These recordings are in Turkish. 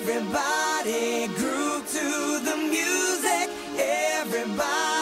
Everybody groove to the music. Everybody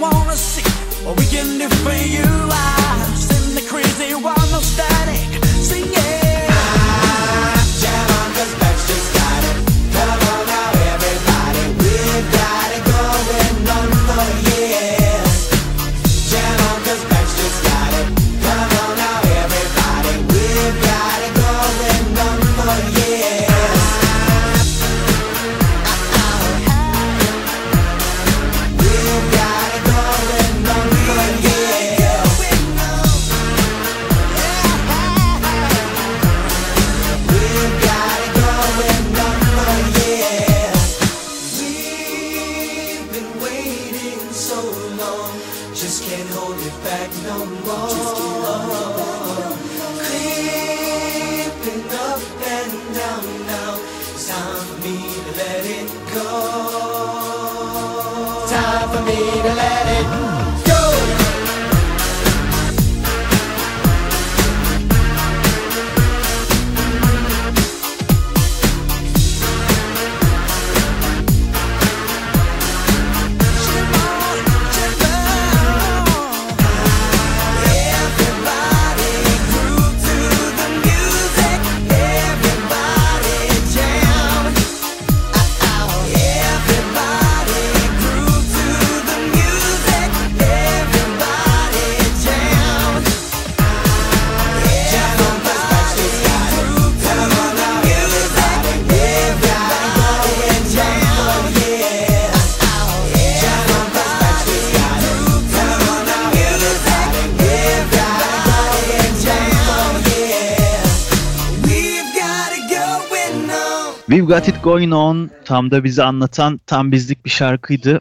wanna see what we can do for you, I send the crazy one no We've Got It Going On tam da bizi anlatan tam bizlik bir şarkıydı.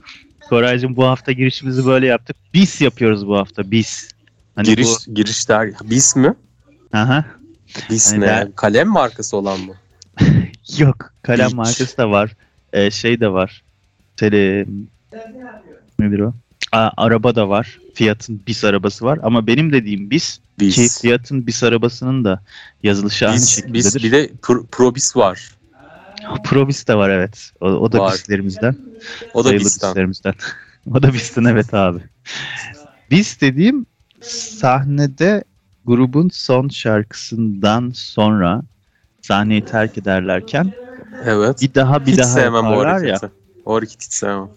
Koraycığım bu hafta girişimizi böyle yaptık. Biz yapıyoruz bu hafta biz. Hani Giriş giriş der. Bis mi? bu Aha. Bis Hani ne? der- Kalem markası olan mı? Yok. Kalem Hiç. markası da var. Ee, şey de var. Tele... Nedir o? Aa, araba da var. Fiyat'ın bis arabası var. Ama benim dediğim bis, Bis. ki Fiyat'ın bis arabasının da yazılışı aynı Bis, şekildedir. bis bir de pro, probis var. Probis de var evet. O, o da Var. bislerimizden. O da bislerimizden. o da bistin evet abi. Bis dediğim sahnede grubun son şarkısından sonra sahneyi terk ederlerken Evet. bir daha bir hiç daha sevmem o yaparlar ya. hareketi. O hareketi hiç sevmem.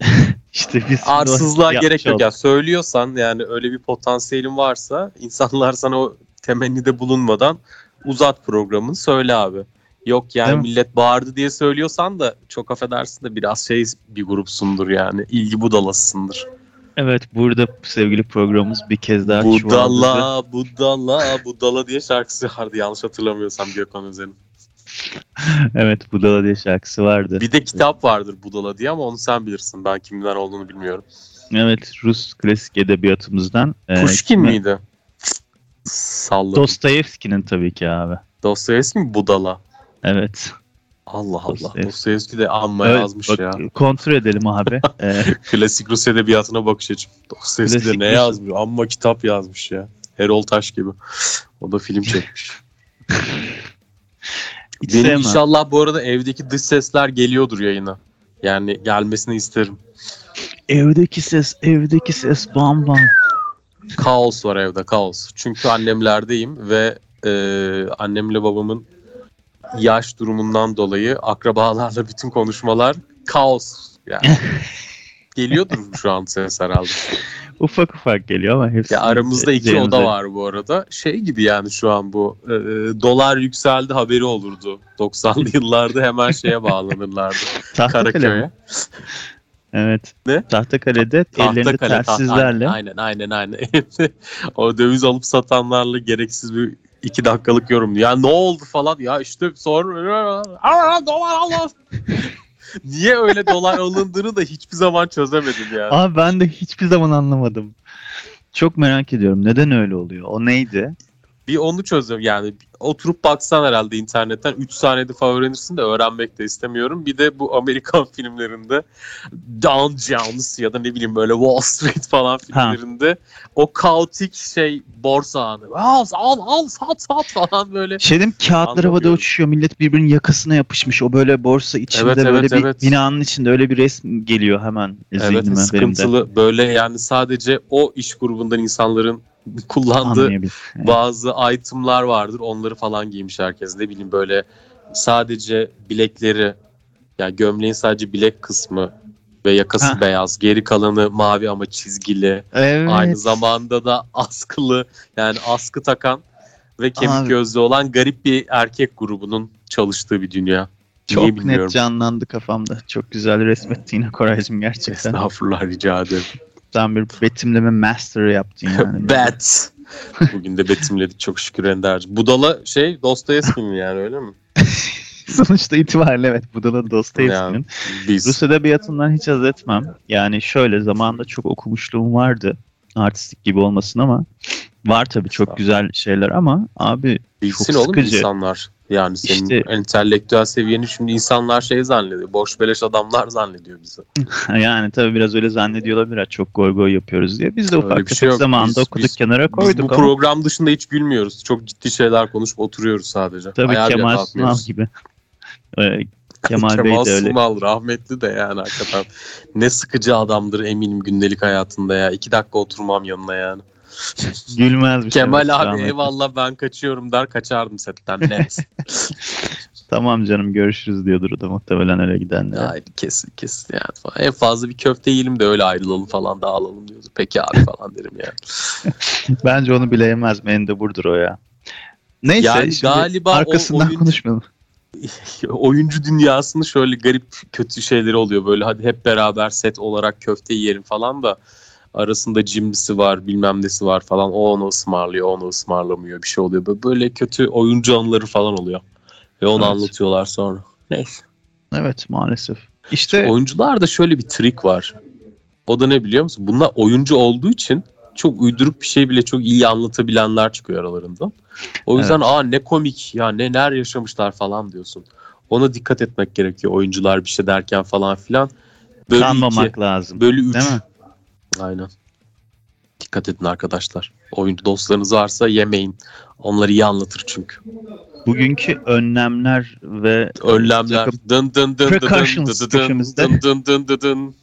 İşte biz Arsızlığa gerek yok ya. Söylüyorsan yani öyle bir potansiyelin varsa insanlar sana o temennide bulunmadan uzat programını söyle abi. Yok yani Değil mi? millet bağırdı diye söylüyorsan da çok affedersin de biraz şey bir grupsundur yani. İlgi budalasısındır. Evet burada sevgili programımız bir kez daha. Budala, budala, budala diye şarkısı vardı yanlış hatırlamıyorsam Gökhan Özen'in. evet Budala diye şarkısı vardı. Bir de kitap vardır budala diye ama onu sen bilirsin. Ben kimden olduğunu bilmiyorum. Evet Rus klasik edebiyatımızdan. e, Pushkin kime- miydi? Salladım. Dostoyevski'nin tabii ki abi. Dostoyevski mi Budala? Evet. Allah Allah. Dostoyevski. De amma Evet, yazmış bak, ya. Kontrol edelim abi. Ee, Klasik Rus edebiyatına bakış açım. Dostoyevski de ne yazmış? Amma kitap yazmış ya. Erol Taş gibi. O da film çekmiş. hiç Benim sevmem. inşallah bu arada evdeki dış sesler geliyordur yayına. Yani gelmesini isterim. Evdeki ses, evdeki ses bam bam. Kaos var evde kaos. Çünkü annemlerdeyim ve e, annemle babamın yaş durumundan dolayı akrabalarla bütün konuşmalar kaos. Yani geliyordur şu an ses herhalde. Ufak ufak geliyor ama hepsi. Ya aramızda iki üzerimize- oda var bu arada. Şey gibi yani şu an bu e, dolar yükseldi haberi olurdu. 90'lı yıllarda hemen şeye bağlanırlardı. Karaköy'e. Evet. Ne? Tahtakale'de ellerinde Tahtakale, taht- telsizlerle. Aynen aynen aynen. o döviz alıp satanlarla gereksiz bir iki dakikalık yorum. Ya ne oldu falan. Ya işte sonra Aa, dolar Allah. Niye öyle dolar alındığını da hiçbir zaman çözemedim yani. Abi ben de hiçbir zaman anlamadım. Çok merak ediyorum. Neden öyle oluyor? O neydi? Bir onu çözüyorum yani oturup baksan herhalde internetten 3 saniyede falan öğrenirsin de öğrenmek de istemiyorum. Bir de bu Amerikan filmlerinde Down Jones ya da ne bileyim böyle Wall Street falan filmlerinde o kaotik şey borsa anı. Al al al sat sat falan böyle. Şey diyeyim, kağıtlar havada uçuşuyor. Millet birbirinin yakasına yapışmış. O böyle borsa içinde Evet, böyle evet, bir evet. binanın içinde öyle bir resim geliyor hemen Evet zihnime benim de. sıkıntılı böyle yani sadece o iş grubundan insanların kullandığı. Evet. bazı itemlar vardır. Onları falan giymiş herkes. Ne bileyim böyle sadece bilekleri yani gömleğin sadece bilek kısmı ve yakası Ha. beyaz. Geri kalanı mavi ama çizgili. Evet. Aynı zamanda da askılı yani askı takan ve kemik Abi. gözlü olan garip bir erkek grubunun çalıştığı bir dünya. Çok Niye bilmiyorum. net canlandı kafamda. Çok güzel resmettin yine Koraycığım gerçekten. Estağfurullah rica ederim. Sen bir betimleme master'ı yaptın yani. Bet. Bugün de betimledik çok şükür Ender'cim. Budala şey Dostoyevski mi yani öyle mi? Sonuçta itibariyle evet bu da Dostoyevski'nin. Yani biz. Rus edebiyatından hiç haz etmem. Yani şöyle zamanında çok okumuşluğum vardı. Artistik gibi olmasın ama var tabii çok güzel şeyler ama abi Bilsin çok oğlum sıkıcı. insanlar. Yani senin İşte- entelektüel seviyeni şimdi insanlar şey zannediyor. Boş beleş adamlar zannediyor bizi. yani tabii biraz öyle zannediyor olabilir çok goy goy yapıyoruz diye. Biz de ufak bir tefek şey yok. zamanında Biz- okuduk biz- kenara Biz koyduk bu ama program dışında hiç gülmüyoruz. Çok ciddi şeyler konuşup oturuyoruz sadece. tabii bile Kemal Sunal gibi. Ee, Kemal, Bey Kemal de öyle. Sunal rahmetli de yani hakikaten. Ne sıkıcı adamdır eminim gündelik hayatında ya. İki dakika oturmam yanına yani. Gülmez bir şey. Kemal evet, abi eyvallah ben kaçıyorum der kaçardım setten net. Tamam canım görüşürüz diyordur o da muhtemelen öyle gidenler. Hayır kesin kesin yani falan. En fazla bir köfte yiyelim de öyle ayrılalım falan dağılalım diyordu. Peki abi falan derim yani. Bence onu bile yemez mi? Endebur'dur o ya. Neyse Yani şimdi galiba o arkasından oyuncu- konuşmayalım. Oyuncu dünyasının şöyle garip kötü şeyleri oluyor. Böyle hadi hep beraber set olarak köfte yiyelim falan da arasında cimrisi var bilmem nesi var falan. O onu ısmarlıyor onu ısmarlamıyor bir şey oluyor. Böyle- kötü oyuncu anıları falan oluyor. Ve onu Evet. anlatıyorlar sonra. Neyse. Evet maalesef. İşte Oyuncularda şöyle bir trik var. O da ne biliyor musun? Bunlar oyuncu olduğu için çok uyduruk bir şey bile çok iyi anlatabilenler çıkıyor aralarından. O yüzden aa ne komik ya ne neler yaşamışlar falan diyorsun. Ona dikkat etmek gerekiyor oyuncular bir şey derken falan filan. Bölü kanmamak iki, lazım. bölü üç. Değil mi? Aynen. Dikkat edin arkadaşlar. Oyuncu dostlarınız varsa yemeyin. Onları iyi anlatır çünkü. Bugünkü önlemler ve Önlemler. Dın dın dın dın dın Precautions dın dın köşemizde. dın dın dın dın dın.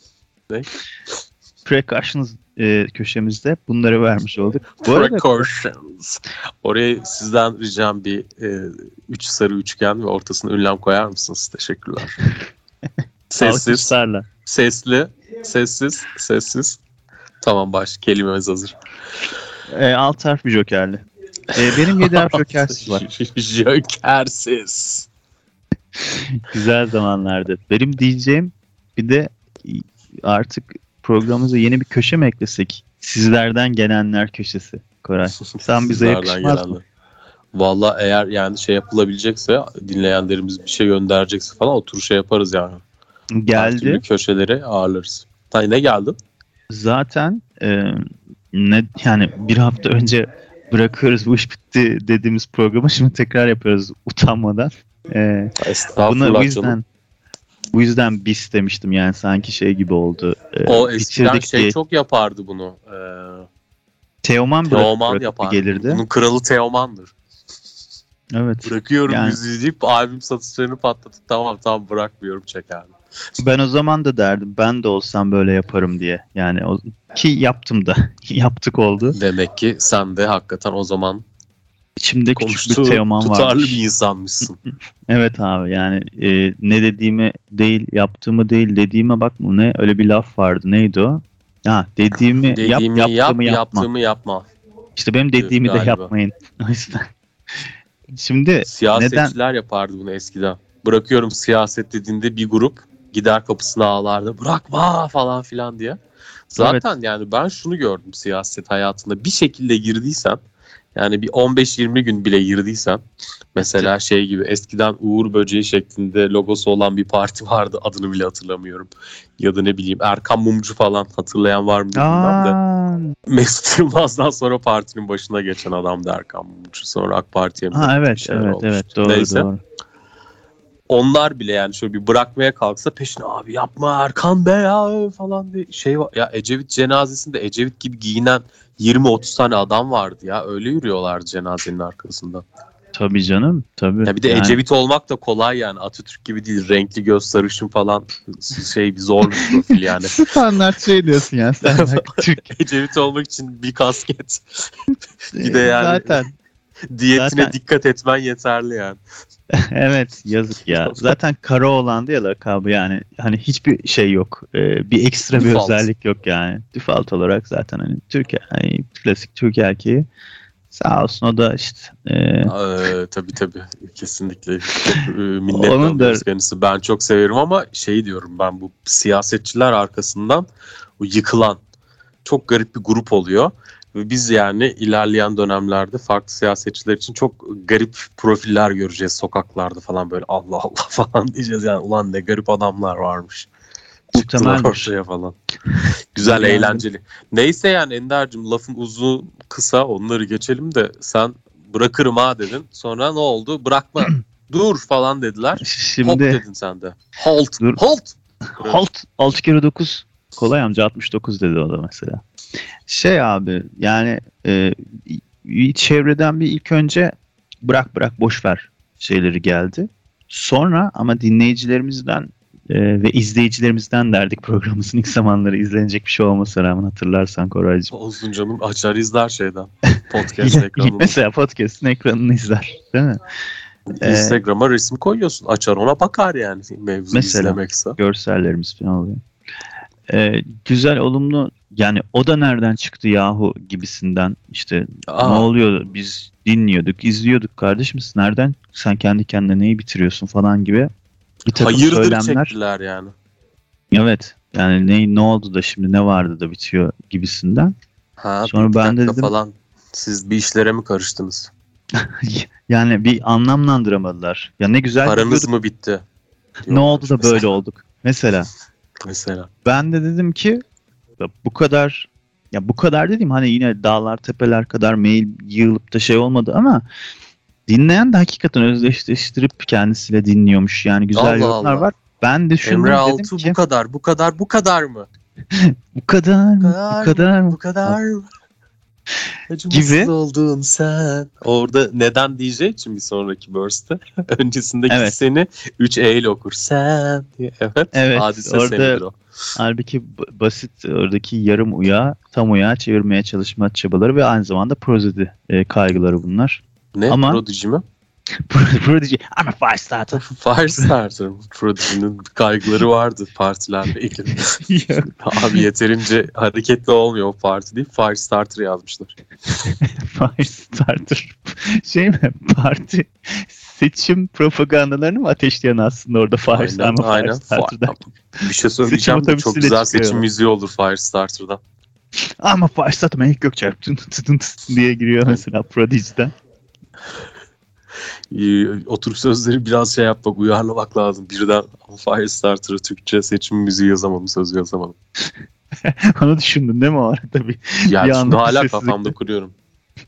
precautions e, köşemizde bunları vermiş olduk. Bu arada Precautions. Oraya sizden ricam bir e, üç sarı üçgen ve ortasına ünlem koyar mısınız? Teşekkürler. sessiz, sesli, sessiz, sessiz. Tamam baş. Kelimemiz hazır. E, alt harf bir jokerli. E, benim 7 harf jokersiz var. Jokersiz. Güzel zamanlarda. Benim diyeceğim bir de artık programımıza yeni bir köşe mi eklesek? Sizlerden gelenler köşesi. Koray. Sen bize yakışmaz mı? Valla eğer yani şey yapılabilecekse dinleyenlerimiz bir şey gönderecekse falan otur şey yaparız yani. Her Geldi. köşeleri ağırlarız. Tay ne geldi? Zaten e, ne yani bir hafta önce bırakıyoruz bu iş bitti dediğimiz programı şimdi tekrar yapıyoruz utanmadan. E, Buna bu canım. yüzden bu yüzden bis demiştim yani sanki şey gibi oldu. E, O eskiden şey diye. çok yapardı bunu. Ee, Teoman bırak, Teoman yapardı. gelirdi. Bunun kralı Teoman'dır. Evet. Bırakıyorum Yani- müziği deyip albüm satışlarını patlatıp tamam tamam bırakmıyorum çekerdim. Ben o zaman da derdim ben de olsam böyle yaparım diye. Yani o, ki yaptım da. Yaptık oldu. Demek ki sen de hakikaten o zaman İçimde küçük bir Teoman tutarlı varmış. bir insanmışsın. Evet abi yani e, ne dediğimi değil yaptığımı değil dediğime bakma ne öyle bir laf vardı neydi o? Ha dediğimi, Dediğimi yap yap, yaptığımı yapma. yaptığımı yapma. İşte benim dediğimi de Galiba. yapmayın. O yüzden. Şimdi Siyasetçiler yapardı bunu eskiden. Bırakıyorum siyaset dediğinde bir grup gider kapısına ağlardı. Bırakma falan filan diye. Zaten yani ben şunu gördüm siyaset hayatında. Bir şekilde girdiysen yani bir 15-20 gün bile girdiysen mesela şey gibi eskiden Uğur Böceği şeklinde logosu olan bir parti vardı adını bile hatırlamıyorum. Ya da ne bileyim Erkan Mumcu falan hatırlayan var mı bilmem de. Mesut Yılmaz'dan sonra partinin başına geçen adam da Erkan Mumcu. Sonra AK Parti'ye mi ha evet evet olmuş. evet doğru Neyse. doğru. Onlar bile yani şöyle bir bırakmaya kalksa peşine abi yapma Erkan Bey ya falan diye şey var. Ya Ecevit cenazesinde Ecevit gibi giyinen 20-30 tane adam vardı ya. Öyle yürüyorlardı cenazenin arkasından. Tabii canım tabii. Ya bir de Yani Ecevit olmak da kolay yani. Atatürk gibi değil. Renkli göz sarışın falan şey bir zor bir profil yani. standart şey diyorsun ya sen Türk Ecevit olmak için bir kasket. Bir de yani- zaten Diyetine Zaten- dikkat etmen yeterli yani. evet yazık ya. Zaten kara olandı ya lakabı yani hani hiçbir şey yok. Ee, bir ekstra bir Default. özellik yok yani. Default olarak zaten hani Türk hani klasik Türk erkeği. Sağ olsun o da işte e, Ee, tabii tabii kesinlikle çok e, minnet da- kendisi. Ben çok severim ama şey diyorum ben bu siyasetçiler arkasından o yıkılan çok garip bir grup oluyor. Ve biz yani ilerleyen dönemlerde farklı siyasetçiler için çok garip profiller göreceğiz sokaklarda falan böyle Allah Allah falan diyeceğiz yani ulan ne garip adamlar varmış. Çıktılar ortaya falan. Güzel, Yani- eğlenceli. Neyse yani Ender'cim lafın uzun kısa onları geçelim de sen bırakırım ha dedin. Sonra ne oldu? Bırakma. Dur falan dediler. Şimdi dedin sen de. Halt. Dur. Halt. halt 6 kere 9 kolay amca 69 dedi o da mesela. Şey abi yani e, çevreden bir ilk önce bırak bırak boş ver şeyleri geldi. Sonra ama dinleyicilerimizden e, ve izleyicilerimizden derdik programımızın ilk zamanları izlenecek bir şey olmasına rağmen hatırlarsan Koraycığım. Olsun canım açar izler şeyden. Podcast ekranını. Mesela podcast'ın ekranını izler değil mi? Ee, Instagram'a resim koyuyorsun. Açar ona bakar yani mevzu Mesela. izlemekse. görsellerimiz falan oluyor. Ee, güzel, olumlu yani o da nereden çıktı yahu gibisinden işte Aa, ne oluyor biz dinliyorduk, izliyorduk kardeşim nereden sen kendi kendine neyi bitiriyorsun falan gibi bir takım hayırdır söylemler. çektiler yani. Evet yani ne, ne oldu da şimdi ne vardı da bitiyor gibisinden. Ha, Sonra ben de dedim- falan. Siz bir işlere mi karıştınız? yani bir anlamlandıramadılar. Ya ne güzel gidiyorduk, mı bitti? ne oldu da böyle olduk. Mesela Mesela. ben de dedim ki bu kadar ya bu kadar dedim hani yine dağlar tepeler kadar mail yığılıp da şey olmadı ama dinleyen de hakikaten özdeşleştirip kendisiyle dinliyormuş. Yani güzel Allah yorumlar Allah. var. Ben düşündüm Emre dedim Altuğ ki bu kadar, bu kadar, bu kadar mı? bu kadar mı? Bu kadar mı? Bu kadar mı? Acımasız Gibi. oldun sen. Orada neden diyeceği için bir sonraki verse'te. Öncesindeki Evet. seni 3 E ile okur. Sen diye. Evet. Evet, Hadise orada- o. Halbuki basit oradaki yarım uyağı tam uyağa çevirmeye çalışma çabaları ve aynı zamanda prozedi e, kaygıları bunlar. Ne? Ama- Prodigy mi? Prodigy, I'm a fire starter. Firestarter. Prodigy'nin kaygıları vardı partilerle ilgili. Abi yeterince hareketli olmuyor o parti değil. Firestarter yazmışlar. fire starter. Şey mi? Parti seçim propagandalarını mı ateşleyen aslında orada fire, Aynen, fire aynen. starter'dan. Bir şey söyleyeceğim de çok güzel seçim müziği olur Firestarter'dan. I'm a fire starter. Melik Gökçer tın tın tın diye giriyor mesela Prodigy'den. Ee, oturup sözleri biraz şey yapmak, uyarlamak lazım. Birden Firestarter'ı Türkçe seçim müziği yazamadım, söz yazamadım. Onu düşündün değil mi o arada bir? Yani Bir şimdi hala kafamda kuruyorum.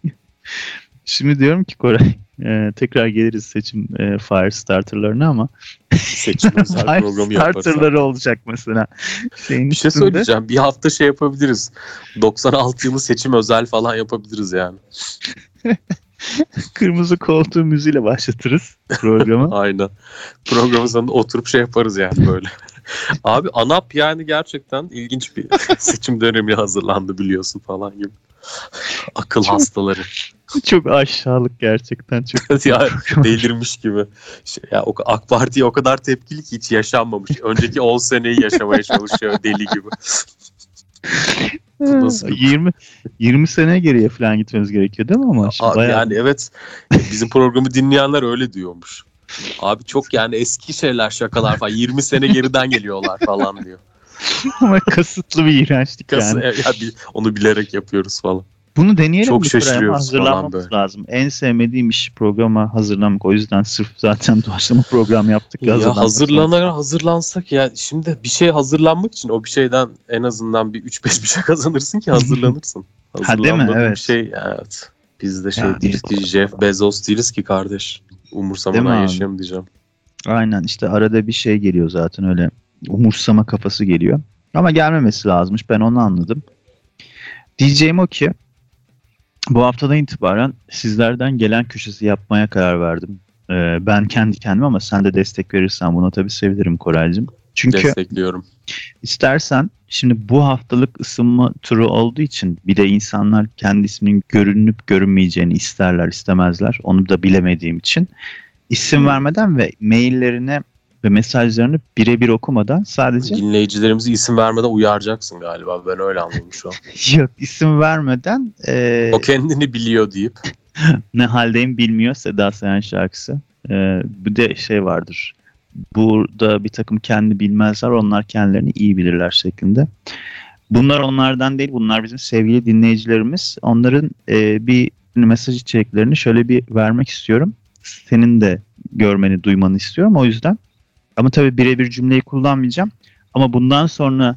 Şimdi diyorum ki Koray e, tekrar geliriz seçim e, fire starterlarına ama Seçim özel fire programı yaparız. starterları olacak mesela. Şeyin Bir şey üstünde. söyleyeceğim. Bir hafta şey yapabiliriz. 96 yılı seçim özel falan yapabiliriz yani. Kırmızı koltuğu müziğiyle başlatırız programı. Aynen. Programın sonunda oturup şey yaparız yani böyle. Abi ANAP yani gerçekten ilginç bir seçim dönemi hazırlandı biliyorsun falan gibi. Akıl Çok- hastaları. çok aşağılık gerçekten çok. ya delirmiş gibi. Şey, ya o, AK Parti'ye o kadar tepkili ki hiç yaşanmamış. Önceki 10 seneyi yaşamaya çalışıyor deli gibi. Bu nasıl bir- 20 20 sene geriye falan gitmemiz gerekiyor değil mi ama? Şimdi Abi bayağı- yani evet bizim programı dinleyenler öyle diyormuş. Abi çok yani eski şeyler şakalar falan 20 sene geriden geliyorlar falan diyor. ama kasıtlı bir iğrençlik Kası, yani. ya bi- onu bilerek yapıyoruz falan. Bunu deneyelim Çok şaşırıyoruz falan hazırlanmamız böyle. lazım. En sevmediğim iş programa hazırlanmak. O yüzden sırf zaten doğaçlama program yaptık. Ya hazırlanmak hazırlanarak hazırlansak ya şimdi bir şey hazırlanmak için o bir şeyden en azından bir 3-5 bir şey kazanırsın ki hazırlanırsın. değil mi? Evet. Bir şey evet. Biz de şey Yani- değiliz ki Jeff Bezos değiliz ki kardeş. Umursamadan yaşayalım diyeceğim. Aynen işte arada bir şey geliyor zaten öyle umursama kafası geliyor. Ama gelmemesi lazımmış ben onu anladım. Diyeceğim o ki bu haftadan itibaren sizlerden gelen köşesi yapmaya karar verdim. Ee, ben kendi kendime ama sen de destek verirsen buna tabii sevinirim Koraycığım. Çünkü Destekliyorum. İstersen şimdi bu haftalık ısınma turu olduğu için bir de insanlar kendi isminin görünüp görünmeyeceğini isterler istemezler. Onu da bilemediğim için isim vermeden ve maillerine ve mesajlarını birebir okumadan sadece Dinleyicilerimizi isim vermeden uyaracaksın galiba. Ben öyle anladım şu an. yok isim vermeden e, O kendini biliyor deyip. ne haldeyim bilmiyor Seda Sayan şarkısı. E, bir de şey vardır. Burada bir takım kendi bilmezler onlar kendilerini iyi bilirler şeklinde. Bunlar onlardan değil bunlar bizim sevgili dinleyicilerimiz. Onların e, bir mesaj içeriklerini şöyle bir vermek istiyorum. Senin de görmeni duymanı istiyorum o yüzden. Ama tabii birebir cümleyi kullanmayacağım. Ama bundan sonra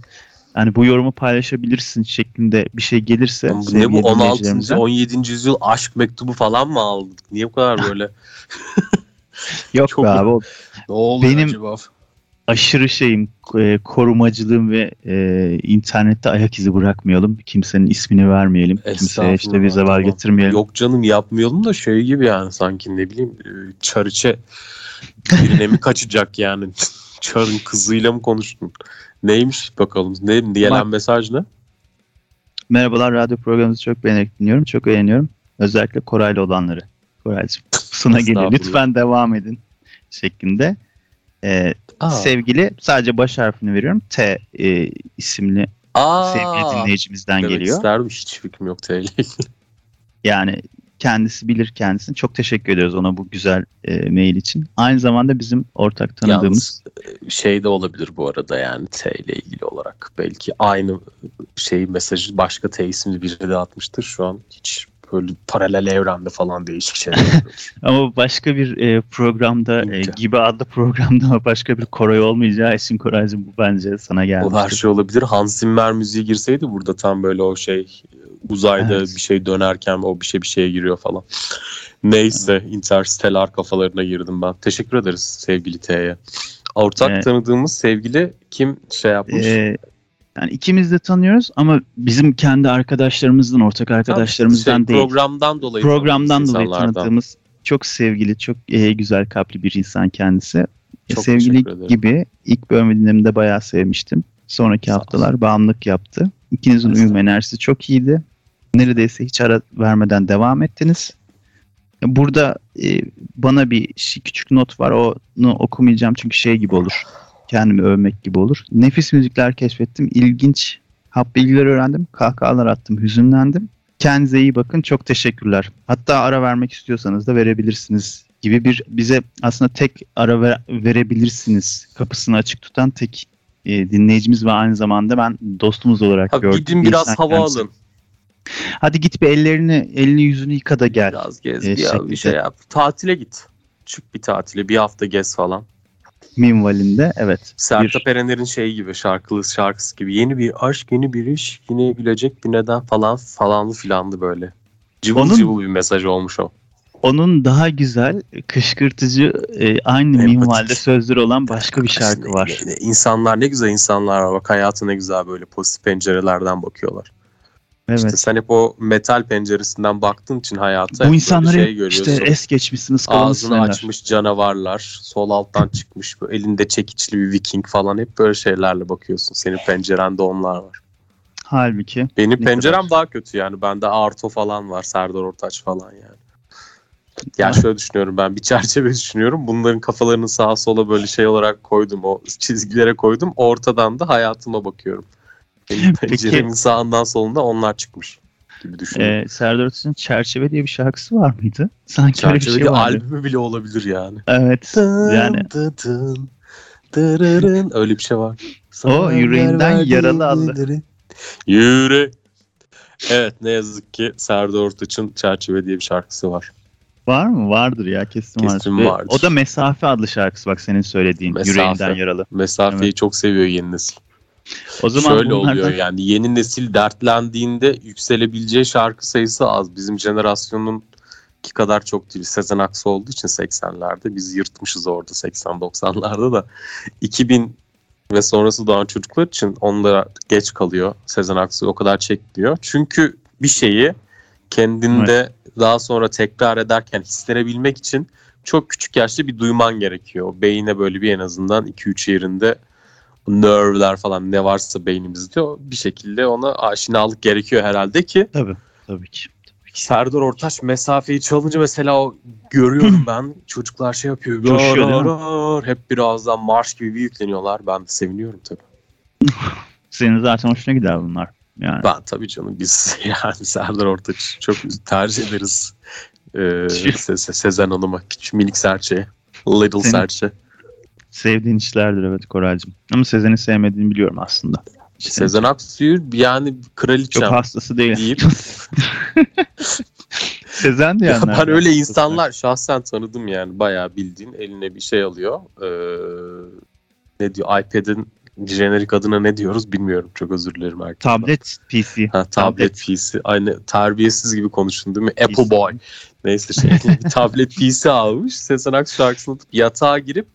yani bu yorumu paylaşabilirsin şeklinde bir şey gelirse Bu ne bu 16. dinleyicilerimizden- 17. yüzyıl aşk mektubu falan mı aldık? Niye bu kadar böyle? Yok Çok- be abi o ne oluyor Benim- acaba? aşırı şeyim e, korumacılığım ve e, internette ayak izi bırakmayalım. Kimsenin ismini vermeyelim. Kimseye işte bir zeval tamam. getirmeyelim. Yok canım yapmayalım da şey gibi yani sanki ne bileyim e, çariçe birine mi kaçacak yani? Çarın kızıyla mı konuştun? Neymiş bakalım? Ne, gelen Bak- mesaj ne? Merhabalar radyo programınızı çok beğenerek dinliyorum. Çok eğleniyorum. Özellikle Koray'la olanları. Koraycığım sana. Estağfurullah. Lütfen devam edin şeklinde. E, Aa, sevgili sadece baş harfini veriyorum. T e, isimli Aa, sevgili dinleyicimizden demek geliyor. isterdim hiç fikrim yok TL. Yani kendisi bilir kendisini. Çok teşekkür ediyoruz ona bu güzel e, mail için. Aynı zamanda bizim ortak tanıdığımız Yalnız e, şey de olabilir bu arada yani T ile ilgili olarak. Belki aynı şey mesajı başka T isimli biri de atmıştır. Şu an hiç böyle paralel evrende falan değişik şeyler. Ama başka bir e, programda e, gibi adlı programda ama başka bir Koray olmayacağı için Koraycığım bu bence sana o her şey olabilir. Hans Zimmer müziği girseydi burada tam böyle o şey uzayda Evet. bir şey dönerken o bir şey bir şeye giriyor falan. Neyse Interstellar kafalarına girdim ben. Teşekkür ederiz sevgili T'ye. Ortak Evet. tanıdığımız sevgili kim şey yapmış? E, yani ikimiz de tanıyoruz ama bizim kendi arkadaşlarımızdan, ortak arkadaşlarımızdan Şey, değil. Programdan dolayı Programdan dolayı tanıdığımız çok sevgili, çok e, güzel kalpli bir insan kendisi. E, Çok sevgili gibi ilk bölümü dinlemede bayağı sevmiştim. Sonraki haftalar bağımlılık yaptı. İkinizin uyum enerjisi çok iyiydi. Neredeyse hiç ara vermeden devam ettiniz. Burada e, bana bir küçük not var. Onu okumayacağım çünkü şey gibi olur. Kendimi övmek gibi olur. Nefis müzikler keşfettim. İlginç hap bilgiler öğrendim. Kahkahalar attım. Hüzünlendim. Kendinize iyi bakın. Çok teşekkürler. Hatta ara vermek istiyorsanız da verebilirsiniz gibi bir bize aslında tek ara ver- verebilirsiniz kapısını açık tutan tek e, dinleyicimiz ve aynı zamanda ben dostumuz olarak Abi gördüm. gidin Bir biraz hava kendisi. alın. Hadi git bir ellerini, elini yüzünü yıka da gel. Biraz gez E, bir, bir şey yap. Tatile git. Çık bir tatile bir hafta gez falan. Minvalinde evet. Sertab bir- Erener'in şeyi gibi şarkılı şarkısı gibi yeni bir aşk yeni bir iş yine gülecek bir neden falan falanlı filanlı böyle. Cıvıl Onun- cıvıl bir mesaj olmuş o. Onun daha güzel, kışkırtıcı, e, aynı Empatik. minvalde sözleri olan başka bir şarkı var. İnsanlar ne güzel insanlar var. Bak hayatı ne güzel böyle pozitif pencerelerden bakıyorlar. Evet. İşte sen hep o metal penceresinden baktığın için hayata Bu insanları şey görüyorsun. işte es geçmişsiniz, Ağzını açmış canavarlar, sol alttan çıkmış, böyle elinde çekiçli bir viking falan hep böyle şeylerle bakıyorsun. Senin pencerende onlar var. Halbuki Benim pencerem kadar? daha kötü yani. Bende Arto falan var, Serdar Ortaç falan yani. Yani şöyle düşünüyorum ben bir çerçeve düşünüyorum. Bunların kafalarını sağa sola böyle şey olarak koydum. O çizgilere koydum. Ortadan da hayatıma bakıyorum. Penceremin sağından solunda onlar çıkmış gibi düşünüyorum. e, Serdar Ortaç'ın Çerçeve diye bir şarkısı var mıydı? Sanki öyle bir Çerçeve şey vardı. albümü bile olabilir yani. Evet. Yani Dın dın, dırırın. Öyle bir şey var. O yüreğinden yaralı aldı. Yüre. Evet ne yazık ki Serdar Ortaç'ın Çerçeve diye bir şarkısı var. var mı? Vardır ya kesin, Kesin vardır. Vardır. O da Mesafe adlı şarkısı bak senin söylediğin. Mesafe. Yüreğinden yaralı. Mesafeyi Evet. çok seviyor yeni nesil. O zaman Şöyle bunlardan oluyor yani yeni nesil dertlendiğinde yükselebileceği şarkı sayısı az. Bizim jenerasyonun ki kadar çok değil. Sezen Aksu olduğu için 80'lerde biz yırtmışız orada 80-90'larda da 2000 ve sonrası doğan çocuklar için onlara geç kalıyor. Sezen Aksu o kadar çekmiyor. Çünkü bir şeyi kendinde daha sonra tekrar ederken hissedebilmek için çok küçük yaşta bir duyman gerekiyor. Beyine böyle bir en azından 2-3 yerinde nervler falan ne varsa beynimizde o bir şekilde ona aşinalık gerekiyor herhalde ki Tabii. Tabii ki. Serdar Ortaç mesafeyi çalınca mesela o görüyorum ben çocuklar şey yapıyor. Coşuyor değil mi? "Rar, rar", hep birazdan marş gibi bir yükleniyorlar. Ben de seviniyorum tabii. Senin zaten hoşuna gider bunlar. Yani. Ben tabii canım biz yani Serdar Ortaç çok tercih ederiz. Ee, Se- Se- Sezen Hanım'a küçük minik serçe. Little Senin- serçe. Sevdiğin işlerdir evet Koraycığım. Ama Sezen'i sevmediğini biliyorum aslında. İşte Sezen Aksu'yu yani kraliçem çok hastası değil. deyip Sezen de Ya yani. ben öyle insanlar şahsen tanıdım yani bayağı bildiğin eline bir şey alıyor. Ee, ne diyor iPad'in jenerik adına ne diyoruz bilmiyorum çok özür dilerim herkese. Tablet PC. Ha, tablet PC. Aynı terbiyesiz gibi konuştun değil mi? Apple PC. Boy. Neyse şey tablet PC almış. Sezen Aksu şarkısını atıp yatağa girip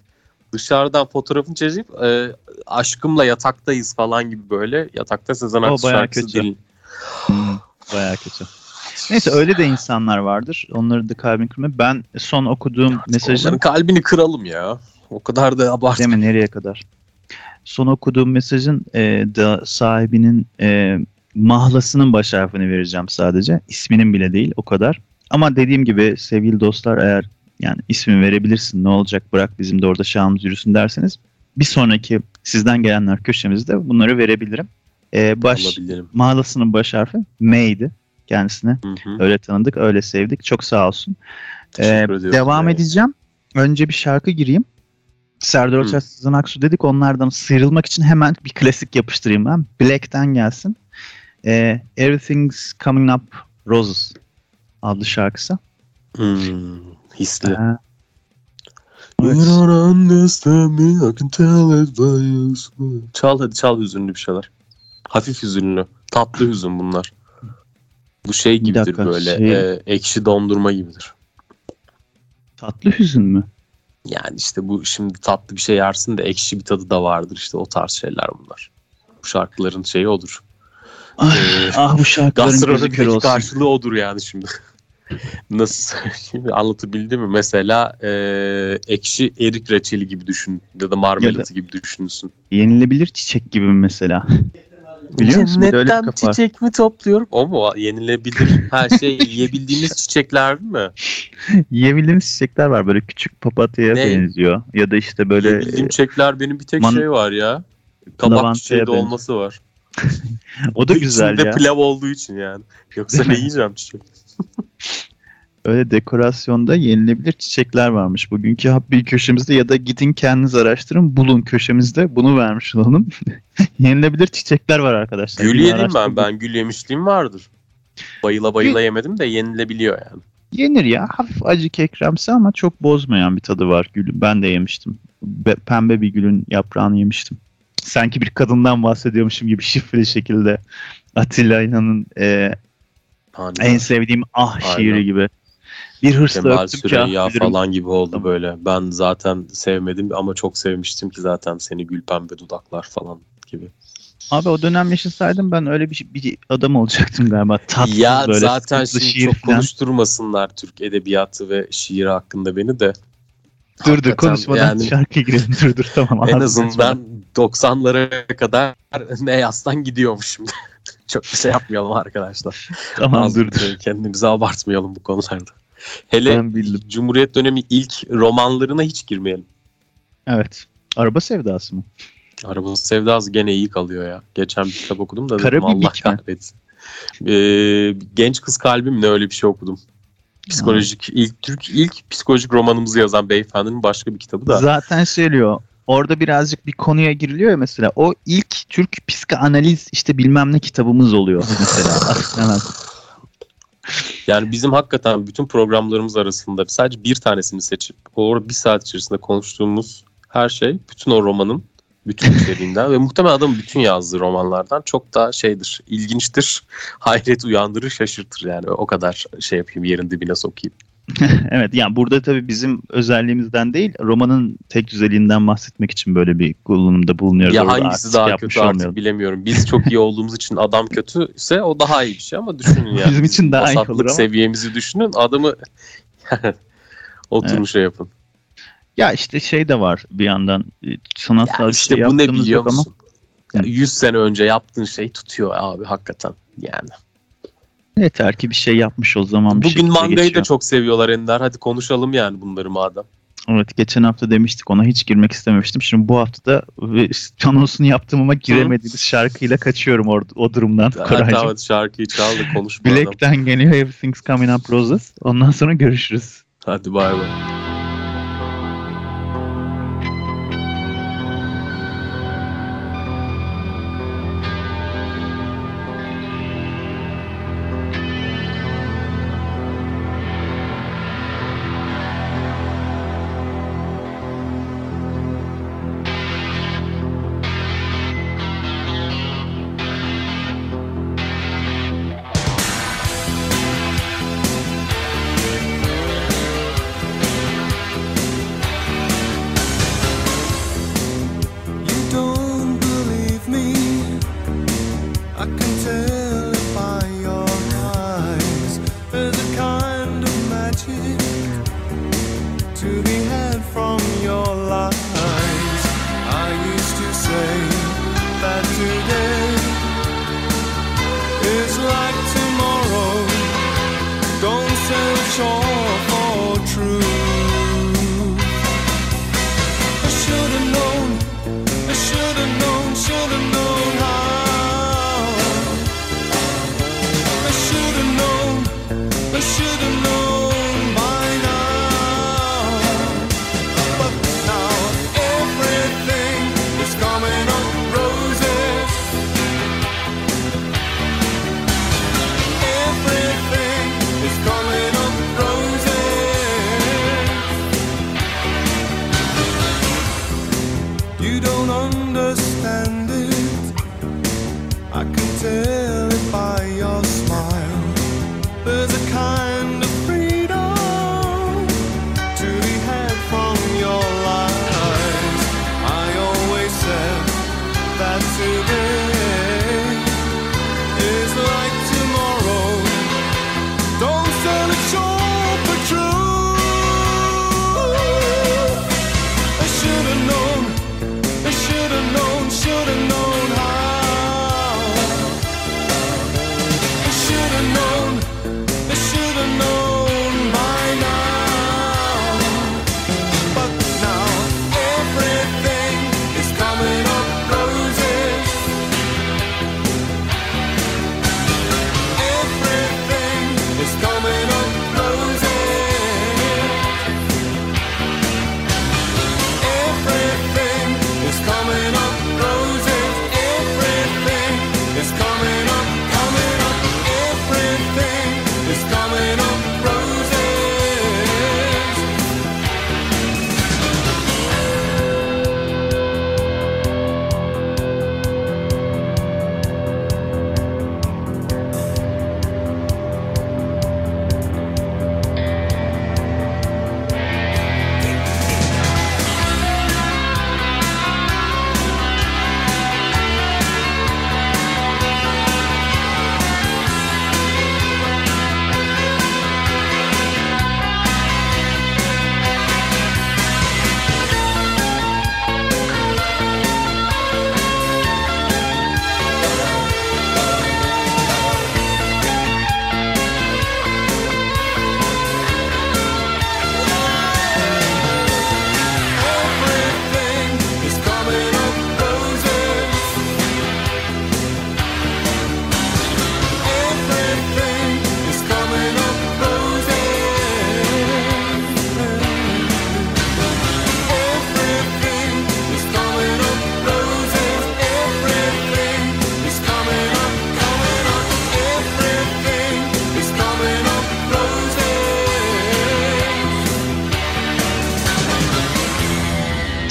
dışarıdan fotoğrafını çekip e, aşkımla yataktayız falan gibi böyle yatakta Sezen Aksu bayağı şarkısı kötü. değil. Hmm, bayağı kötü. Neyse öyle de insanlar vardır. Onları da kalbin kırma. Ben son okuduğum mesajın Onların kalbini kıralım ya. O kadar da abart. Değil mi? Nereye kadar? Son okuduğum mesajın e, da sahibinin e, mahlasının baş harfini vereceğim sadece. İsminin bile değil o kadar. Ama dediğim gibi sevgili dostlar eğer yani ismi verebilirsin ne olacak bırak bizim de orada şahımız yürüsün derseniz bir sonraki sizden gelenler köşemizde bunları verebilirim. E, baş, mahlasının baş harfi M'ydi kendisine. Hı hı. Öyle tanıdık, öyle sevdik. Çok sağ olsun. Ee, devam Evet. edeceğim. Önce bir şarkı gireyim. Serdar. Ortaç, Sezen Aksu dedik. Onlardan sıyrılmak için hemen bir klasik yapıştırayım ben. Black'ten gelsin. Ee, Everything's Coming Up Roses adlı şarkısı. Hmm, hisli. You evet. don't understand me, I can tell it by your smile. Çal hadi çal hüzünlü bir şeyler. Hafif hüzünlü. Tatlı hüzün bunlar. Bu şey gibidir dakika, böyle. şey- e, ekşi dondurma gibidir. Tatlı hüzün mü? Yani işte bu şimdi tatlı bir şey yersin de ekşi bir tadı da vardır. İşte o tarz şeyler bunlar. Bu şarkıların şeyi odur. Ah, Ee, ah bu şarkıların gözü kör olsun. karşılığı odur yani şimdi. Nasıl söyleyeyim anlatabildim mi? Mesela e, ekşi erik reçeli gibi düşün ya da marmelatı gibi düşünsün. Yenilebilir çiçek gibi mesela? Biliyor musun? Cennetten çiçek mi topluyorum? O mu? Yenilebilir. Her şey yiyebildiğimiz çiçekler mi? Yiyebildiğimiz çiçekler var. Böyle küçük papatyaya Ne? benziyor. Ya da işte böyle Yiyebildiğim çiçekler benim bir tek Man- şey var ya. Kabak çiçeği de olması var. o da güzel İçinde ya. pilav olduğu için yani. Yoksa ne yiyeceğim çiçek? Öyle dekorasyonda yenilebilir çiçekler varmış. Bugünkü Happy köşemizde ya da gidin kendiniz araştırın bulun köşemizde bunu vermiş olalım. yenilebilir çiçekler var arkadaşlar. Gül yedim ben. Ben gül yemişliğim vardır. Bayıla bayıla yemedim de yenilebiliyor yani. Yenir ya. Hafif acı kekremsi ama çok bozmayan bir tadı var gülün. Ben de yemiştim. Be- pembe bir gülün yaprağını yemiştim. Sanki bir kadından bahsediyormuşum gibi şifreli şekilde. Atilla İnan'ın e, Hani en sevdiğim ah Aynen. şiiri gibi. Bir hırsla Kemal öptüm ki Süreyya ah bilirim. falan gibi oldu böyle. Ben zaten sevmedim ama çok sevmiştim ki zaten seni gül pembe dudaklar falan gibi. Abi o dönem yaşasaydım ben öyle bir, bir adam olacaktım galiba. Tatsız ya böyle zaten şimdi şiir çok falan. konuşturmasınlar Türk edebiyatı ve şiiri hakkında beni de. Dur dur konuşmadan yani şarkıya girelim. Dur dur tamam. en azından 90'lara kadar ne yazdan gidiyormuşum. Çok bir şey yapmayalım arkadaşlar. açma. Tamam Az dur dur. Kendimizi abartmayalım bu konularda. Hele Ben bildim. Cumhuriyet dönemi ilk romanlarına hiç girmeyelim. Evet. Araba sevdası mı? Araba sevdası gene iyi kalıyor ya. Geçen bir kitap okudum da dedim Allah kahretsin. Ee, Genç Kız Kalbim ne öyle bir şey okudum. Psikolojik ilk Türk ilk psikolojik romanımızı yazan beyefendinin başka bir kitabı da. Zaten söylüyor. Orada birazcık bir konuya giriliyor ya mesela. O ilk Türk psikanaliz işte bilmem ne kitabımız oluyor mesela. Hemen. Yani bizim hakikaten bütün programlarımız arasında sadece bir tanesini seçip o bir saat içerisinde konuştuğumuz her şey bütün o romanın bütün içeriğinden ve muhtemelen adamın bütün yazdığı romanlardan çok daha şeydir, ilginçtir, hayret uyandırır, şaşırtır yani. O kadar şey yapayım, yerin dibine sokayım. evet yani burada tabii bizim özelliğimizden değil romanın tek düzeliğinden bahsetmek için böyle bir kullanımda bulunuyoruz. Ya Orada hangisi daha yapmış kötü artık olmayalım. bilemiyorum. Biz çok iyi olduğumuz için adam kötüyse o daha iyi bir şey ama düşünün yani. Bizim için daha iyi olur ama. seviyemizi düşünün. Adamı oturun Evet. şey yapın. Ya işte şey de var bir yandan e, sanatsal Ya bir işte şey bu ne biliyor yok ama. musun? Ya 100 sene önce yaptığın şey tutuyor abi hakikaten. Yani. Yeter ki bir şey yapmış o zaman bir Bugün mangayı geçiyor. da çok seviyorlar Ender. Hadi konuşalım yani bunları madem. Evet geçen hafta demiştik ona hiç girmek istememiştim. Şimdi bu hafta da anonsunu yaptım ama giremediğimiz şarkıyla kaçıyorum or- o durumdan. Koraycığım. tamam şarkıyı çal da konuş madem. Black'ten geliyor Everything's Coming Up Roses. Ondan sonra görüşürüz. Hadi bay bay.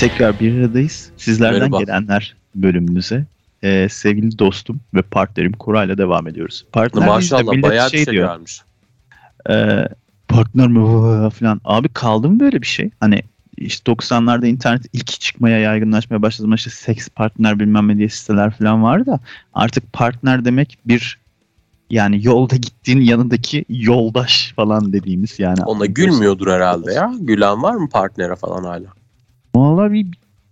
Tekrar bir aradayız. Sizlerden Merhaba. gelenler bölümümüze. Ee, sevgili dostum ve partnerim Koray'la devam ediyoruz. Partner Maşallah millet bayağı bir şey diyor. gelmiş. Ee, partner mi falan. Abi kaldı mı böyle bir şey? Hani işte 90'larda internet ilk çıkmaya yaygınlaşmaya başladı. ama işte seks partner bilmem ne diye siteler falan vardı da artık partner demek bir yani yolda gittiğin yanındaki yoldaş falan dediğimiz yani. Ona gülmüyordur herhalde ya. Gülen var mı partnere falan hala? Vallahi bir,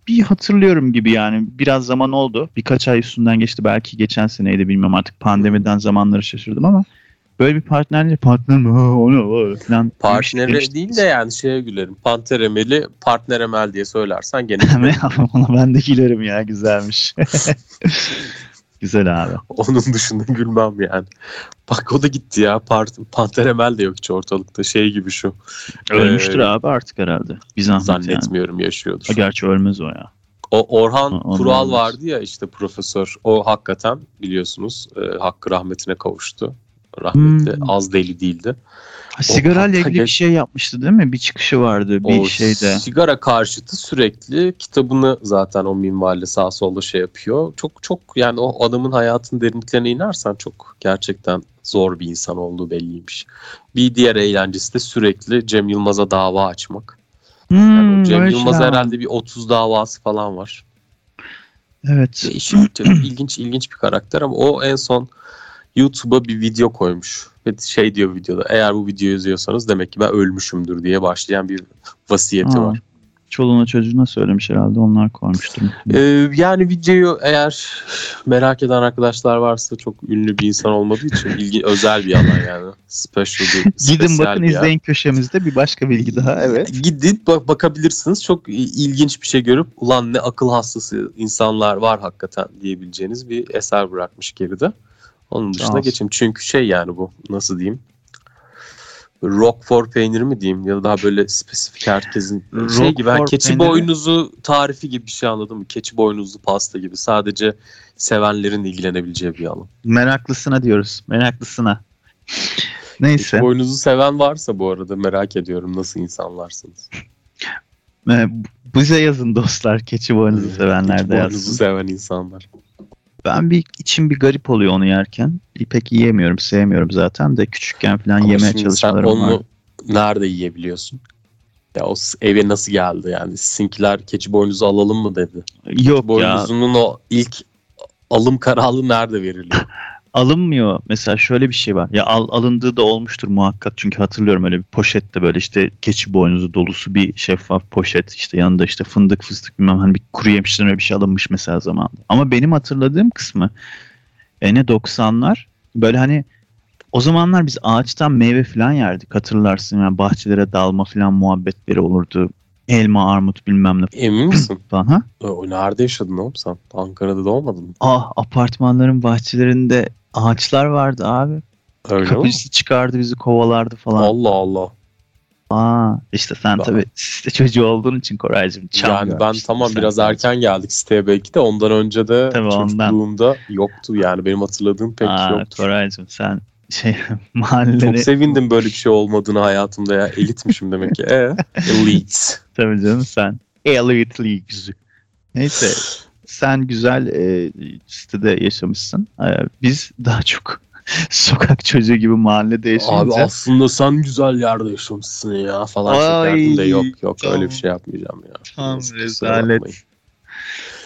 bir hatırlıyorum gibi yani biraz zaman oldu. Birkaç ay üstünden geçti belki geçen seneydi bilmem artık pandemiden zamanları şaşırdım ama böyle bir partnerle partner mi o ne o falan. demiştik değil de yani şeye gülerim. Panter Emel'i partner Emel diye söylersen gene Ona ben de gülerim ya güzelmiş. Güzel abi. onun dışında gülmem yani. Bak o da gitti ya. Part Panter Emel de yok hiç ortalıkta. Şey gibi şu. Ölmüştür Ee, abi artık herhalde. Bir zahmet yani. Zannetmiyorum yaşıyordur. Ha, Gerçi ölmez o ya. O Orhan Kural olmaz. vardı ya işte profesör. O hakikaten biliyorsunuz e, hakkı rahmetine kavuştu. Rahmetli Hmm. az deli değildi. Ha, Sigara ile hatta ilgili bir şey yapmıştı değil mi? Bir çıkışı vardı bir o şeyde. sigara karşıtı sürekli kitabını zaten o minvalde sağ solda şey yapıyor. Çok çok yani o adamın hayatın derinliklerine inersen çok gerçekten zor bir insan olduğu belliymiş. Bir diğer eğlencesi de sürekli Cem Yılmaz'a dava açmak. Yani Hmm, Cem öyle Yılmaz şey herhalde bir 30 davası falan var. Evet. Değişik, ilginç ilginç bir karakter ama o en son YouTube'a bir video koymuş. Ve şey diyor videoda eğer bu videoyu izliyorsanız demek ki ben ölmüşümdür diye başlayan bir vasiyeti Aa, var. Çoluğuna çocuğuna söylemiş herhalde onlar koymuştur. Ee, yani videoyu eğer merak eden arkadaşlar varsa çok ünlü bir insan olmadığı için ilgi, özel bir alan yani. Special bir, Gidin bakın bir yer. izleyin köşemizde bir başka bilgi daha evet. Gidin bak bakabilirsiniz. Çok ilginç bir şey görüp ulan ne akıl hastası insanlar var hakikaten diyebileceğiniz bir eser bırakmış geride. Onun dışında olsun. geçeyim. Çünkü şey yani bu nasıl diyeyim? Roquefort peyniri mi diyeyim ya da daha böyle spesifik herkesin şey gibi hani keçi peyniri- boynuzu tarifi gibi bir şey anladın mı? Keçi boynuzlu pasta gibi sadece sevenlerin ilgilenebileceği bir alan. Meraklısına diyoruz. Meraklısına. Neyse. Keçi boynuzu seven varsa bu arada merak ediyorum nasıl insanlarsınız. Ee, Bize yazın dostlar. Keçi boynuzu sevenler Keçi de boynuzu yazsın. seven insanlar. Ben bir içim bir garip oluyor onu yerken. Pek yiyemiyorum, sevmiyorum zaten de küçükken falan Ama yemeye şimdi sen çalışmalarım onu var. nerede yiyebiliyorsun? Ya o eve nasıl geldi yani? Sizinkiler keçi boynuzu alalım mı dedi. Yok ya Boynuzunun o ilk alım kararı nerede veriliyor? alınmıyor. Mesela şöyle bir şey var. Ya al, alındığı da olmuştur muhakkak. Çünkü hatırlıyorum öyle bir poşette böyle işte keçi boynuzu dolusu bir şeffaf poşet. işte yanında işte fındık fıstık bilmem hani bir kuru yemişten öyle bir şey alınmış mesela zamanında. Ama benim hatırladığım kısmı ene 90'lar böyle hani o zamanlar biz ağaçtan meyve falan yerdik hatırlarsın. Yani bahçelere dalma falan muhabbetleri olurdu. Elma, armut bilmem ne Emin misin? falan. Ha? o nerede yaşadın oğlum sen? Ankara'da da olmadın mı? Ah apartmanların bahçelerinde ağaçlar vardı abi. Öyle mi? Kapıcısı çıkardı bizi kovalardı falan. Allah Allah. Aa, işte sen Ben- tabii site çocuğu olduğun için Koraycığım. çam yani ben tamam sen biraz sadece. erken geldik siteye belki de ondan önce de Tabii ondan. çocukluğumda yoktu yani benim hatırladığım pek Aa, yoktu. Koraycığım sen şey mahalleleri Çok sevindim böyle bir şey olmadığını hayatımda ya. Elitmişim demek ki. E, elite. tabii canım sen. Elite Leagues. Neyse sen güzel e, sitede yaşamışsın. E, biz daha çok sokak çocuğu gibi mahallede Abi yaşayınca. aslında sen güzel yerde yaşamışsın ya falan Ay, de yok yok tam- öyle bir şey yapmayacağım ya. Tam rezalet.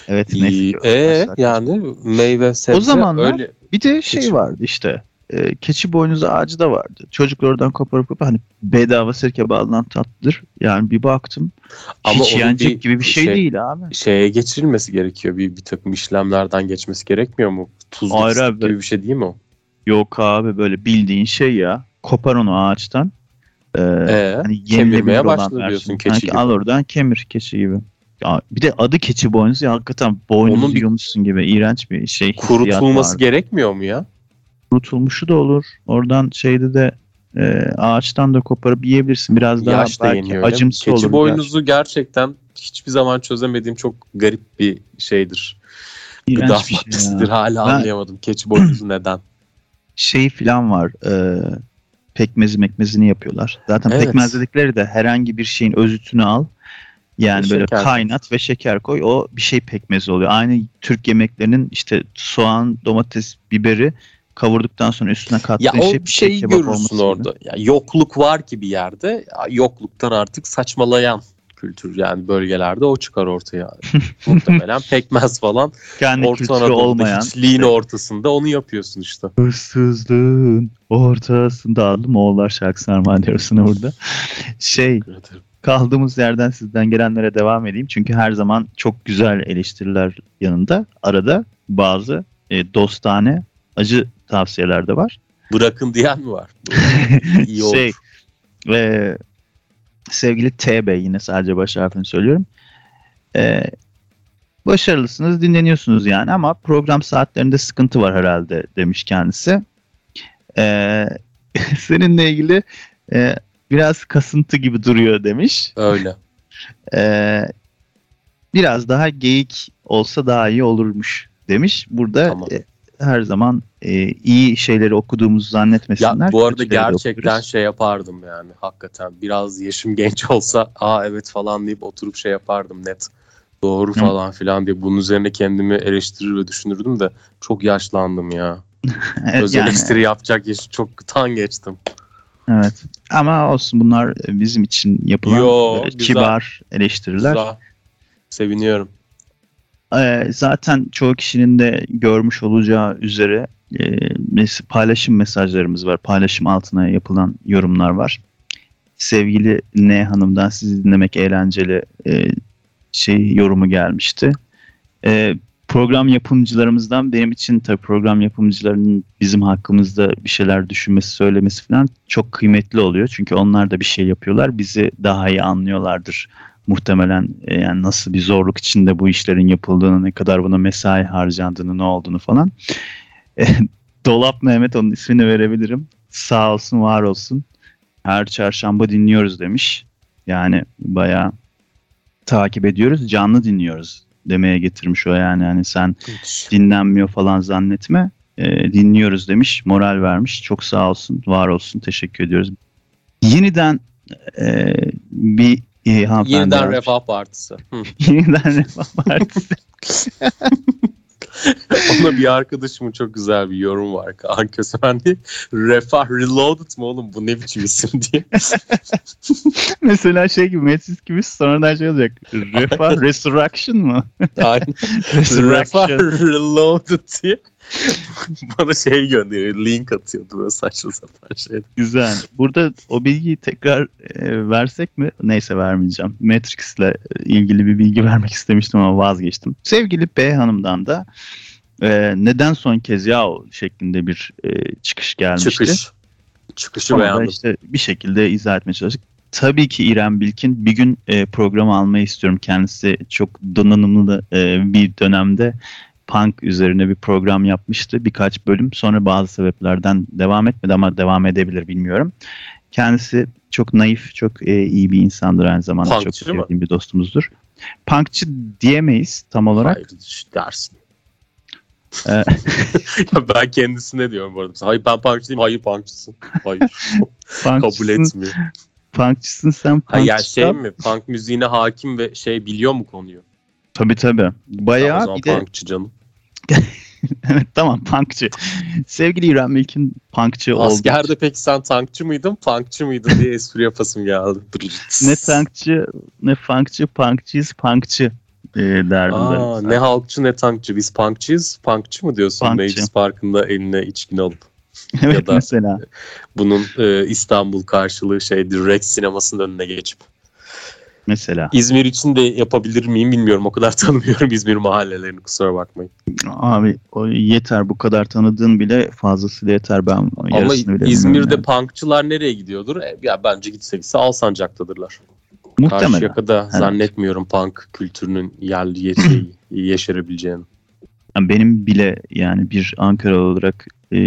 Evet İyi, neyse. e, yani meyve sebze O zamanlar- öyle Bir de şey Keçi. vardı işte. E, keçi boynuzu ağacı da vardı. Çocuklar oradan koparıp koparıp hani bedava sirke bağlanan tatlıdır. Yani bir baktım Ama hiç yenecek bir gibi bir şey, şey- değil abi. şeye geçirilmesi gerekiyor. Bir, bir takım işlemlerden geçmesi gerekmiyor mu? Tuzlu Hayır abi. gibi bir şey değil mi o? Yok abi böyle bildiğin şey ya. Kopar onu ağaçtan. Ee, Ee, hani kemirmeye versiyon. diyorsun keçi Sanki gibi. Al oradan kemir keçi gibi. Ya, bir de adı keçi boynuzu ya hakikaten boynuz Onun bir- yiyormuşsun gibi iğrenç bir şey. Kurutulması gerekmiyor mu ya? Kurutulmuşu da olur. Oradan şeyde de e, ağaçtan da koparıp yiyebilirsin. Biraz daha Yaş da belki acımsı Keçi olur. boynuzu gerçekten hiçbir zaman çözemediğim çok garip bir şeydir. İğrenç Gıda bir şey maddesidir. Hala Ben- anlayamadım. Keçi boynuzu neden? şey falan var. e, pekmezi mekmezini yapıyorlar. Zaten Evet. pekmez dedikleri de herhangi bir şeyin özütünü al. Yani Ve böyle şeker kaynat ve şeker koy. O bir şey pekmezi oluyor. Aynı Türk yemeklerinin işte soğan, domates, biberi kavurduktan sonra üstüne kattığın Ya o şey şeyi kebap görürsün olması gibi. orada. Ya yokluk var ki bir yerde. Ya yokluktan artık saçmalayan kültür yani bölgelerde o çıkar ortaya. Muhtemelen pekmez falan Kendi Orta Anadolu'da olmayan. hiçliğin ortasında onu yapıyorsun işte. Hırsızlığın ortasında adlı Moğollar şarkısı armağan burada. Şey kaldığımız yerden sizden gelenlere devam edeyim. Çünkü her zaman çok güzel eleştiriler yanında arada bazı e, dostane acı tavsiyeler de var. Bırakın diyen mi var? İyi olur. şey e, sevgili TB yine sadece baş harfini söylüyorum. E, başarılısınız dinleniyorsunuz yani ama program saatlerinde sıkıntı var herhalde demiş kendisi. E, seninle ilgili e, biraz kasıntı gibi duruyor demiş. Öyle. E, biraz daha geyik olsa daha iyi olurmuş demiş. Burada Tamam. e, her zaman e, iyi şeyleri okuduğumuzu zannetmesinler. Ya bu arada gerçekten okuruz. şey yapardım yani hakikaten biraz yaşım genç olsa aa evet falan deyip oturup şey yapardım net doğru Hı. falan filan diye bunun üzerine kendimi eleştirir ve düşünürdüm de çok yaşlandım ya. Evet, Öz yani- eleştiri yapacak yaşı çoktan geçtim. Evet. Ama olsun bunlar bizim için yapılan Yo, e, güzel. kibar eleştiriler. Güzel. Seviniyorum. Ee, zaten çoğu kişinin de görmüş olacağı üzere e, paylaşım mesajlarımız var. Paylaşım altına yapılan yorumlar var. Sevgili N Hanım'dan sizi dinlemek eğlenceli e, şey yorumu gelmişti. E, program yapımcılarımızdan benim için tabii program yapımcılarının bizim hakkımızda bir şeyler düşünmesi, söylemesi falan çok kıymetli oluyor. Çünkü onlar da bir şey yapıyorlar. Bizi daha iyi anlıyorlardır muhtemelen e, yani nasıl bir zorluk içinde bu işlerin yapıldığını, ne kadar buna mesai harcandığını, ne olduğunu falan. Dolap Mehmet onun ismini verebilirim. Sağ olsun, var olsun. Her çarşamba dinliyoruz demiş. Yani bayağı takip ediyoruz, canlı dinliyoruz demeye getirmiş o yani. Yani sen dinlenmiyor falan zannetme. E, dinliyoruz demiş, moral vermiş. Çok sağ olsun, var olsun. Teşekkür ediyoruz. Yeniden e, bir e, hanımefendi Yeniden. Refah Partisi. Yeniden Refah Partisi. Ona bir arkadaşımın çok güzel bir yorum var. Kaan Kösemen diye. Refah Reloaded mu oğlum bu ne biçim isim diye. Mesela şey gibi Metis gibi sonradan şey olacak. Refah Resurrection mı? Aynen. Refah. Reloaded diye. Bana şey gönderiyor. Link atıyordu böyle saçma sapan şey. Güzel. Burada o bilgiyi tekrar e, versek mi? Neyse vermeyeceğim. Matrix'le ilgili bir bilgi vermek istemiştim ama vazgeçtim. Sevgili B Hanım'dan da e, neden son kez yahu şeklinde bir e, çıkış gelmişti. Çıkış. Çıkışı da beğendim. işte bir şekilde izah etmeye çalıştık. Tabii ki İrem Bilkin bir gün e, programı almayı istiyorum. Kendisi çok donanımlı e, bir dönemde punk üzerine bir program yapmıştı. Birkaç bölüm. Sonra bazı sebeplerden devam etmedi ama devam edebilir bilmiyorum. Kendisi çok naif, çok e, iyi bir insandır aynı zamanda. çok Punkçı mı? sevdiğim bir dostumuzdur. Punkçı diyemeyiz tam olarak. Hayır dersin. Ya ben kendisine diyorum bu arada. Hayır ben punkçıyım. Hayır punkçısın. Hayır. Kabul punkçısın, etmiyor. punkçısın sen Hayır yani punkçısın. şey mi? Punk müziğine hakim ve şey biliyor mu konuyu? Tabii tabii. Ya Bayağı o zaman bir de punkçı canım. Evet tamam punkçı. Sevgili İrem Bilkin punkçı oldu. Askerde peki sen tankçı mıydın, punkçı mıydın diye espri yapasım geldi. Ne tankçı ne funkçı punkçıyız punkçı e, derdim Aa, ne halkçı ne tankçı. Biz punkçıyız. Punkçı mı diyorsun Punkçı. Meclis Parkı'nda eline içkini alıp? evet ya da- mesela. Bunun e, İstanbul karşılığı şeydir. Rex sinemasının önüne geçip. Mesela. İzmir için de yapabilir miyim bilmiyorum. O kadar tanımıyorum İzmir mahallelerini kusura bakmayın. Abi o yeter bu kadar tanıdığın bile fazlasıyla yeter ben Ama bile İzmir'de bilmiyorum punkçılar nereye gidiyordur? E, ya bence gitse gitse Alsancak'tadırlar. yani. Muhtemelen. Karşıyaka'da zannetmiyorum punk kültürünün yerli ye- yeşerebileceğini. Yani benim bile yani bir Ankara olarak e,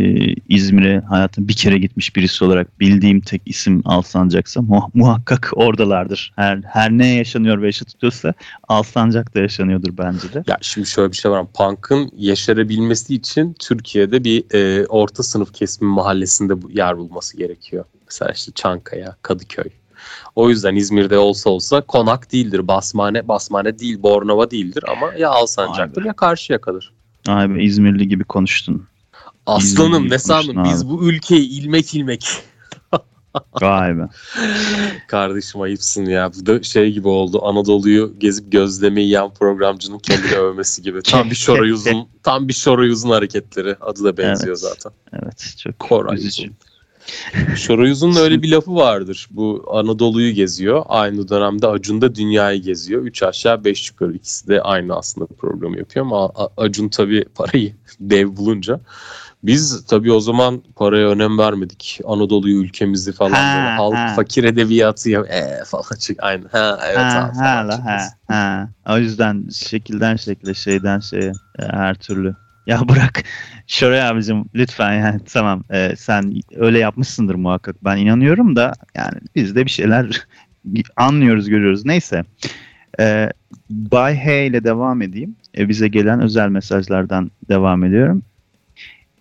İzmir'e hayatım bir kere gitmiş birisi olarak bildiğim tek isim Alsancak'sa mu- muhakkak oradalardır. Her her ne yaşanıyor ve yaşa tutuyorsa Alsancak'ta yaşanıyordur bence de. Ya şimdi şöyle bir şey var. Punk'ın yeşerebilmesi için Türkiye'de bir e, orta sınıf kesimin mahallesinde yer bulması gerekiyor. Mesela işte Çankaya, Kadıköy. O yüzden İzmir'de olsa olsa konak değildir. Basmane, basmane değil, Bornova değildir ama ya Alsancak'tır ya Karşıyaka'dır. Ay be İzmirli gibi konuştun. Aslanım ne sandın? Biz bu ülkeyi ilmek ilmek. Vay be. Kardeşim ayıpsın ya. Bu da şey gibi oldu. Anadolu'yu gezip gözleme yiyen programcının kendini övmesi gibi. Tam bir şoroyuzun, tam bir şoroyuzun hareketleri. Adı da benziyor Evet. zaten. Evet çok Koray üzücü. Uzun. Şoroyuz'un da öyle bir lafı vardır. Bu Anadolu'yu geziyor. Aynı dönemde Acun da dünyayı geziyor. Üç aşağı beş yukarı. İkisi de aynı aslında programı yapıyor ama Acun tabii parayı dev bulunca. Biz tabii o zaman paraya önem vermedik. Anadolu'yu ülkemizi falan Ha, böyle halk ha. fakir edebiyatı ya ee, falan çık aynı. Ha evet ha, abi ha, la, ha, ha. O yüzden şekilden şekile şeyden şeye e, her türlü. Ya bırak Şoray abicim lütfen yani tamam e, sen öyle yapmışsındır muhakkak ben inanıyorum da yani biz de bir şeyler anlıyoruz görüyoruz neyse. E, Bay H ile devam edeyim. E, bize gelen özel mesajlardan devam ediyorum.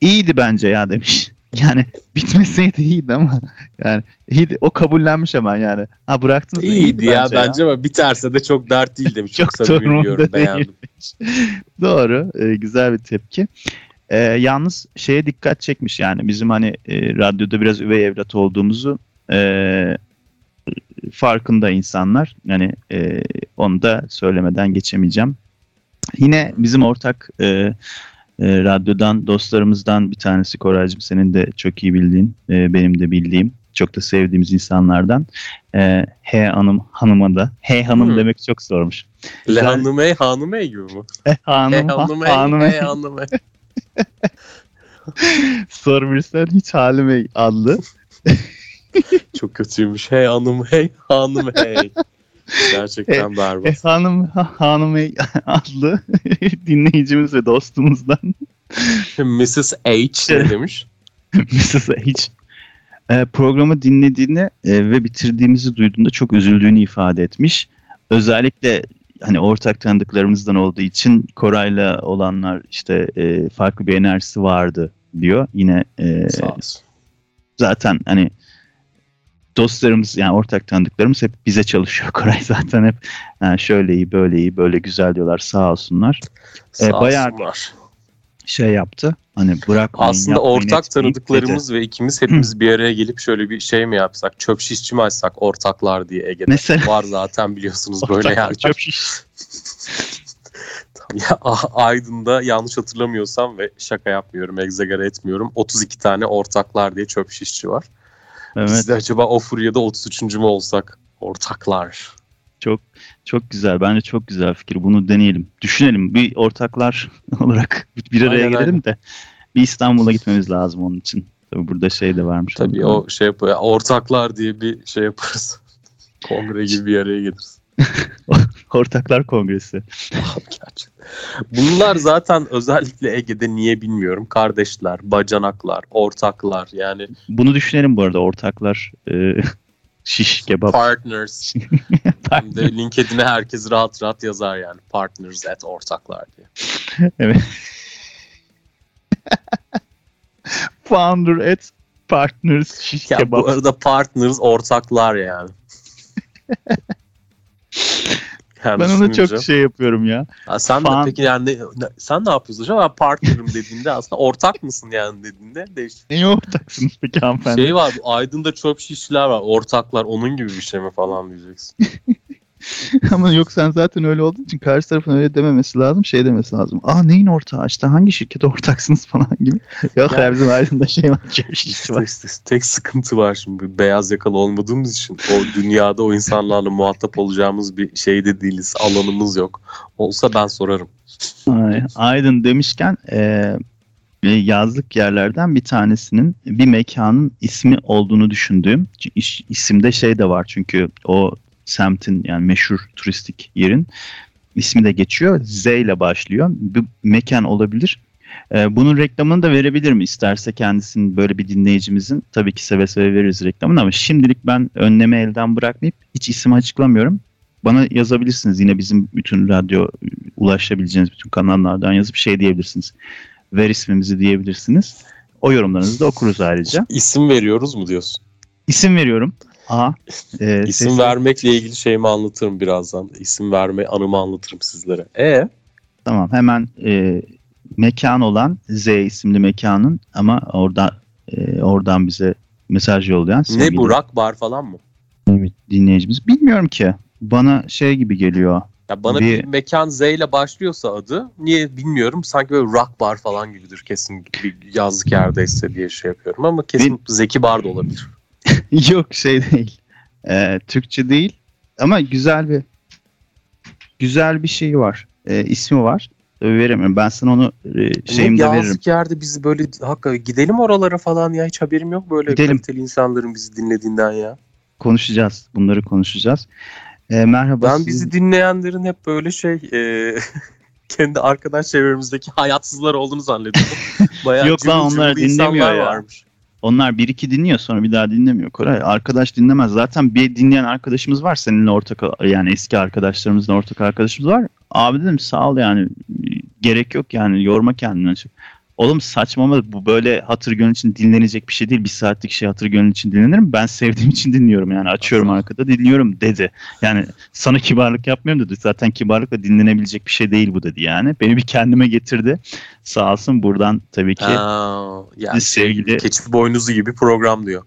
İyiydi bence ya demiş. Yani bitmeseydi iyiydi ama yani iyiydi. O kabullenmiş hemen yani. Ha bıraktınız. da İyiydi ya bence bence ama biterse de çok dert değil demiş. Çok, Çok biliyorum beğendim. Doğru. e, güzel bir tepki. E, yalnız şeye dikkat çekmiş yani bizim hani e, radyoda biraz üvey evlat olduğumuzu e, farkında insanlar. Yani e, onu da söylemeden geçemeyeceğim. Yine bizim ortak e, e, radyodan dostlarımızdan bir tanesi Koraycığım senin de çok iyi bildiğin, e, benim de bildiğim, çok da sevdiğimiz insanlardan. E, H hanım hanıma da H hanım Hmm. demek çok zormuş. Le Güzel. hanımey hanımey gibi mi? E, hanım, Hey ha- hanımey, hanımey. hey hanımey. Sormuşsan hiç halime adlı. Çok kötüymüş. Hey hanım hey hanım hey. Gerçekten E, berbat. hanım ha- hanımey adlı dinleyicimiz ve dostumuzdan Mrs. H ne demiş? Mrs. H. E, programı dinlediğini e, ve bitirdiğimizi duyduğunda çok üzüldüğünü ifade etmiş. Özellikle hani ortak tanıdıklarımızdan olduğu için Koray'la olanlar işte e, farklı bir enerjisi vardı diyor. Yine e, zaten hani dostlarımız yani ortak tanıdıklarımız hep bize çalışıyor Koray zaten hep "Ha, şöyle iyi böyle iyi böyle güzel diyorlar sağ olsunlar Sağ bayağı- olsunlar. şey yaptı hani bırakmayın Aslında yapmayın, ortak etmeyin tanıdıklarımız ve ikimiz hepimiz bir araya gelip şöyle bir şey mi yapsak? Çöp şişçi mi açsak ortaklar diye Ege'de. Mesela- Var zaten biliyorsunuz böyle yerler. çöp şiş. Ya, A- Aydın'da yanlış hatırlamıyorsam ve şaka yapmıyorum, egzagere etmiyorum. 32 tane ortaklar diye çöp şişçi var. Evet Biz de acaba o furyada 33. mü olsak? Ortaklar. çok çok güzel bence çok güzel fikir bunu deneyelim düşünelim bir ortaklar olarak bir araya Aynen, gelelim aynen. de bir İstanbul'a gitmemiz lazım onun için tabii burada şey de varmış Tabii o şey yapıyor. Ortaklar diye bir şey yaparız. Kongre gibi bir araya geliriz. ortaklar kongresi. Bunlar zaten özellikle Ege'de niye bilmiyorum. Kardeşler, bacanaklar, ortaklar yani bunu düşünelim bu arada ortaklar e, şiş kebap partners. Hem de LinkedIn'e herkes rahat rahat yazar yani. Partners at ortaklar diye. Evet. Founder at Partners Şiş Ya Kebap. bu arada partners ortaklar yani. Yani ben onu çok şey yapıyorum ya. Ha, sen Fan- de peki yani sen ne yapıyorsun hocam? Ben partnerim dediğinde aslında ortak mısın yani dediğinde değişik. Neye ortaksınız peki hanımefendi? Şey var bu Aydın'da çöp şişçiler var. Ortaklar onun gibi bir şey mi falan diyeceksin. Ama yok sen zaten öyle olduğun için karşı tarafın öyle dememesi lazım. Şey demesi lazım. Aa neyin ortağı işte hangi şirkete ortaksınız falan gibi. Yok Ya- ya bizim aydında şey var. var. İşte tek sıkıntı var şimdi beyaz yakalı olmadığımız için o dünyada o insanlarla muhatap olacağımız bir şeyde değiliz alanımız yok. Olsa ben sorarım. Ay, Aydın demişken e, yazlık yerlerden bir tanesinin bir mekanın ismi olduğunu düşündüğüm isimde şey de var çünkü o semtin yani meşhur turistik yerin ismi de geçiyor Z ile başlıyor bir mekan olabilir. E, bunun reklamını da verebilir mi isterse kendisinin böyle bir dinleyicimizin tabii ki seve seve veririz reklamını ama şimdilik ben önleme elden bırakmayıp hiç isim açıklamıyorum. Bana yazabilirsiniz yine bizim bütün radyo ulaşabileceğiniz bütün kanallardan yazıp şey diyebilirsiniz. Ver ismimizi diyebilirsiniz. O yorumlarınızı da okuruz ayrıca. İsim veriyoruz mu diyorsun? İsim veriyorum. A. E, İsim ses- vermekle ilgili şeyimi anlatırım birazdan. İsim verme anımı anlatırım sizlere. E Tamam hemen e, mekan olan Z isimli mekanın ama orada e, oradan bize mesaj yollayan ne bu rock bar falan mı? dinleyicimiz. Bilmiyorum ki. Bana şey gibi geliyor. Ya bana Bir- bir, mekan Z ile başlıyorsa adı niye bilmiyorum. Sanki böyle rock bar falan gibidir kesin bir yazlık yerdeyse diye şey yapıyorum ama kesin Zeki Bar da olabilir. Yok şey değil. E, Türkçe değil ama güzel bir güzel bir şey var. E, ismi var. Tabii veremiyorum. Ben sana onu e, şeyimde veririm. yazlık yerde bizi böyle hakikaten gidelim oralara falan ya hiç haberim yok böyle Gidelim. kaliteli insanların bizi dinlediğinden ya. Konuşacağız. Bunları konuşacağız. E, merhaba. Ben siz- bizi dinleyenlerin hep böyle şey e, kendi arkadaş çevremizdeki hayatsızlar olduğunu zannediyorum. Bayağı Yok lan, onlar dinlemiyor ya. varmış. Onlar bir iki dinliyor sonra bir daha dinlemiyor Koray. Arkadaş dinlemez. Zaten bir dinleyen arkadaşımız var seninle ortak yani eski arkadaşlarımızla ortak arkadaşımız var. Abi dedim sağ ol yani gerek yok yani yorma kendini. Oğlum saçmalama bu böyle hatır gönül için dinlenecek bir şey değil. Bir saatlik şey hatır gönül için dinlenir mi? Ben sevdiğim için dinliyorum yani açıyorum Aha. arkada dinliyorum dedi. Yani sana kibarlık yapmıyorum dedi. Zaten kibarlıkla dinlenebilecek bir şey değil bu dedi yani. Beni bir kendime getirdi. Sağ olsun buradan tabii ki Aa, yani sevgili keçi boynuzu gibi program diyor.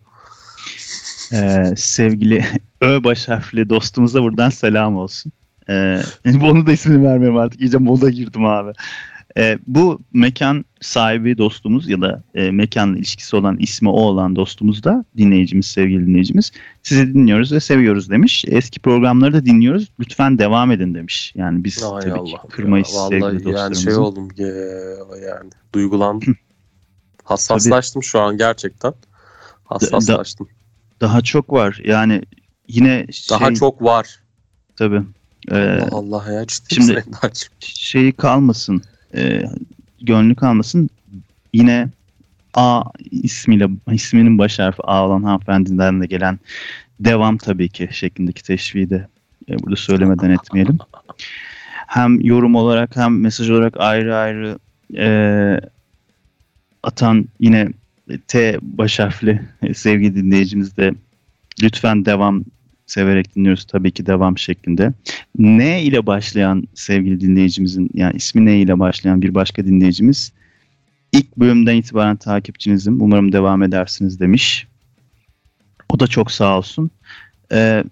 Ee, sevgili Ö baş harfli dostumuza buradan selam olsun. Ee, onu da ismini vermiyorum artık. İyice moda girdim abi. Ee, bu mekan sahibi dostumuz ya da e, mekanla ilişkisi olan ismi o olan dostumuz da dinleyicimiz, sevgili dinleyicimiz. Sizi dinliyoruz ve seviyoruz demiş. Eski programları da dinliyoruz. Lütfen devam edin demiş. Yani biz Ay tabii Allah. ki kırmayız Ya, sevgili Vallahi yani dostlarımızı. şey oldum ya, yani duygulandım. Hassaslaştım şu an gerçekten. Hassaslaştım. Daha çok var. Yani yine Daha şey, çok var. tabii. Ee, Allah Allah ya ciddi şimdi- şeyi kalmasın, e, gönlü kalmasın. Yine A ismiyle isminin baş harfi A olan hanımefendiden de gelen devam tabii ki şeklindeki teşviği de e, burada söylemeden etmeyelim. Hem yorum olarak hem mesaj olarak ayrı ayrı e, atan yine T baş harfli sevgili dinleyicimiz de lütfen devam severek dinliyoruz tabii ki devam şeklinde. N ile başlayan sevgili dinleyicimizin yani ismi N ile başlayan bir başka dinleyicimiz ilk bölümden itibaren takipçinizim. Umarım devam edersiniz demiş. O da çok sağ olsun. Ee,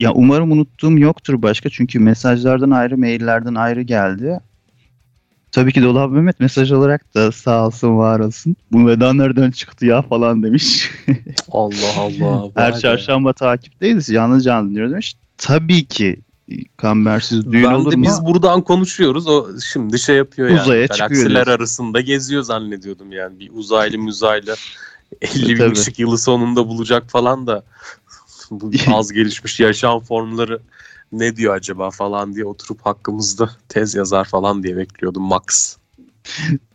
ya umarım unuttuğum yoktur başka çünkü mesajlardan ayrı, maillerden ayrı geldi. Tabii ki Dolap Mehmet mesaj olarak da sağ olsun var olsun. Bu veda nereden çıktı ya falan demiş. Allah Allah. Her çarşamba takipteyiz. Canlı canlı dinliyoruz demiş. Tabii ki kambersiz düğün Ben olur de mu? biz buradan konuşuyoruz. O şimdi şey yapıyor yani. Uzaya Galaksiler arasında geziyor zannediyordum yani. Bir uzaylı müzaylı 50 bin ışık yılı sonunda bulacak falan da bu az gelişmiş yaşam formları ne diyor acaba falan diye oturup hakkımızda tez yazar falan diye bekliyordum Max.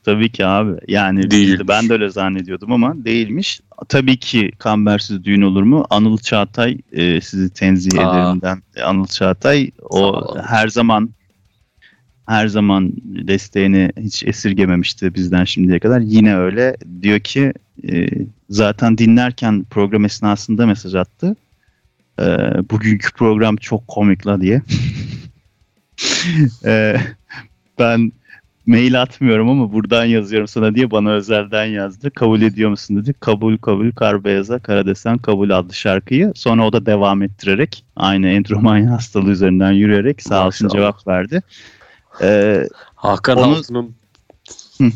Tabii ki abi. Yani Değil. ben de öyle zannediyordum ama değilmiş. Tabii ki kambersiz düğün olur mu? Anıl Çağatay e, sizi tenzih Aa. ederim ben. E, Anıl Çağatay o her zaman her zaman desteğini hiç esirgememişti bizden şimdiye kadar. Yine öyle. Diyor ki e, zaten dinlerken program esnasında mesaj attı. E, bugünkü program çok komik la diye. E, ben mail atmıyorum ama buradan yazıyorum sana diye bana özelden yazdı. Kabul ediyor musun dedi. Kabul kabul kar beyaza kara desen kabul adlı şarkıyı. Sonra o da devam ettirerek aynı entromanya hastalığı üzerinden yürüyerek sağ olsun Maşallah. cevap verdi. Ee, Hakan Onu- Altun'un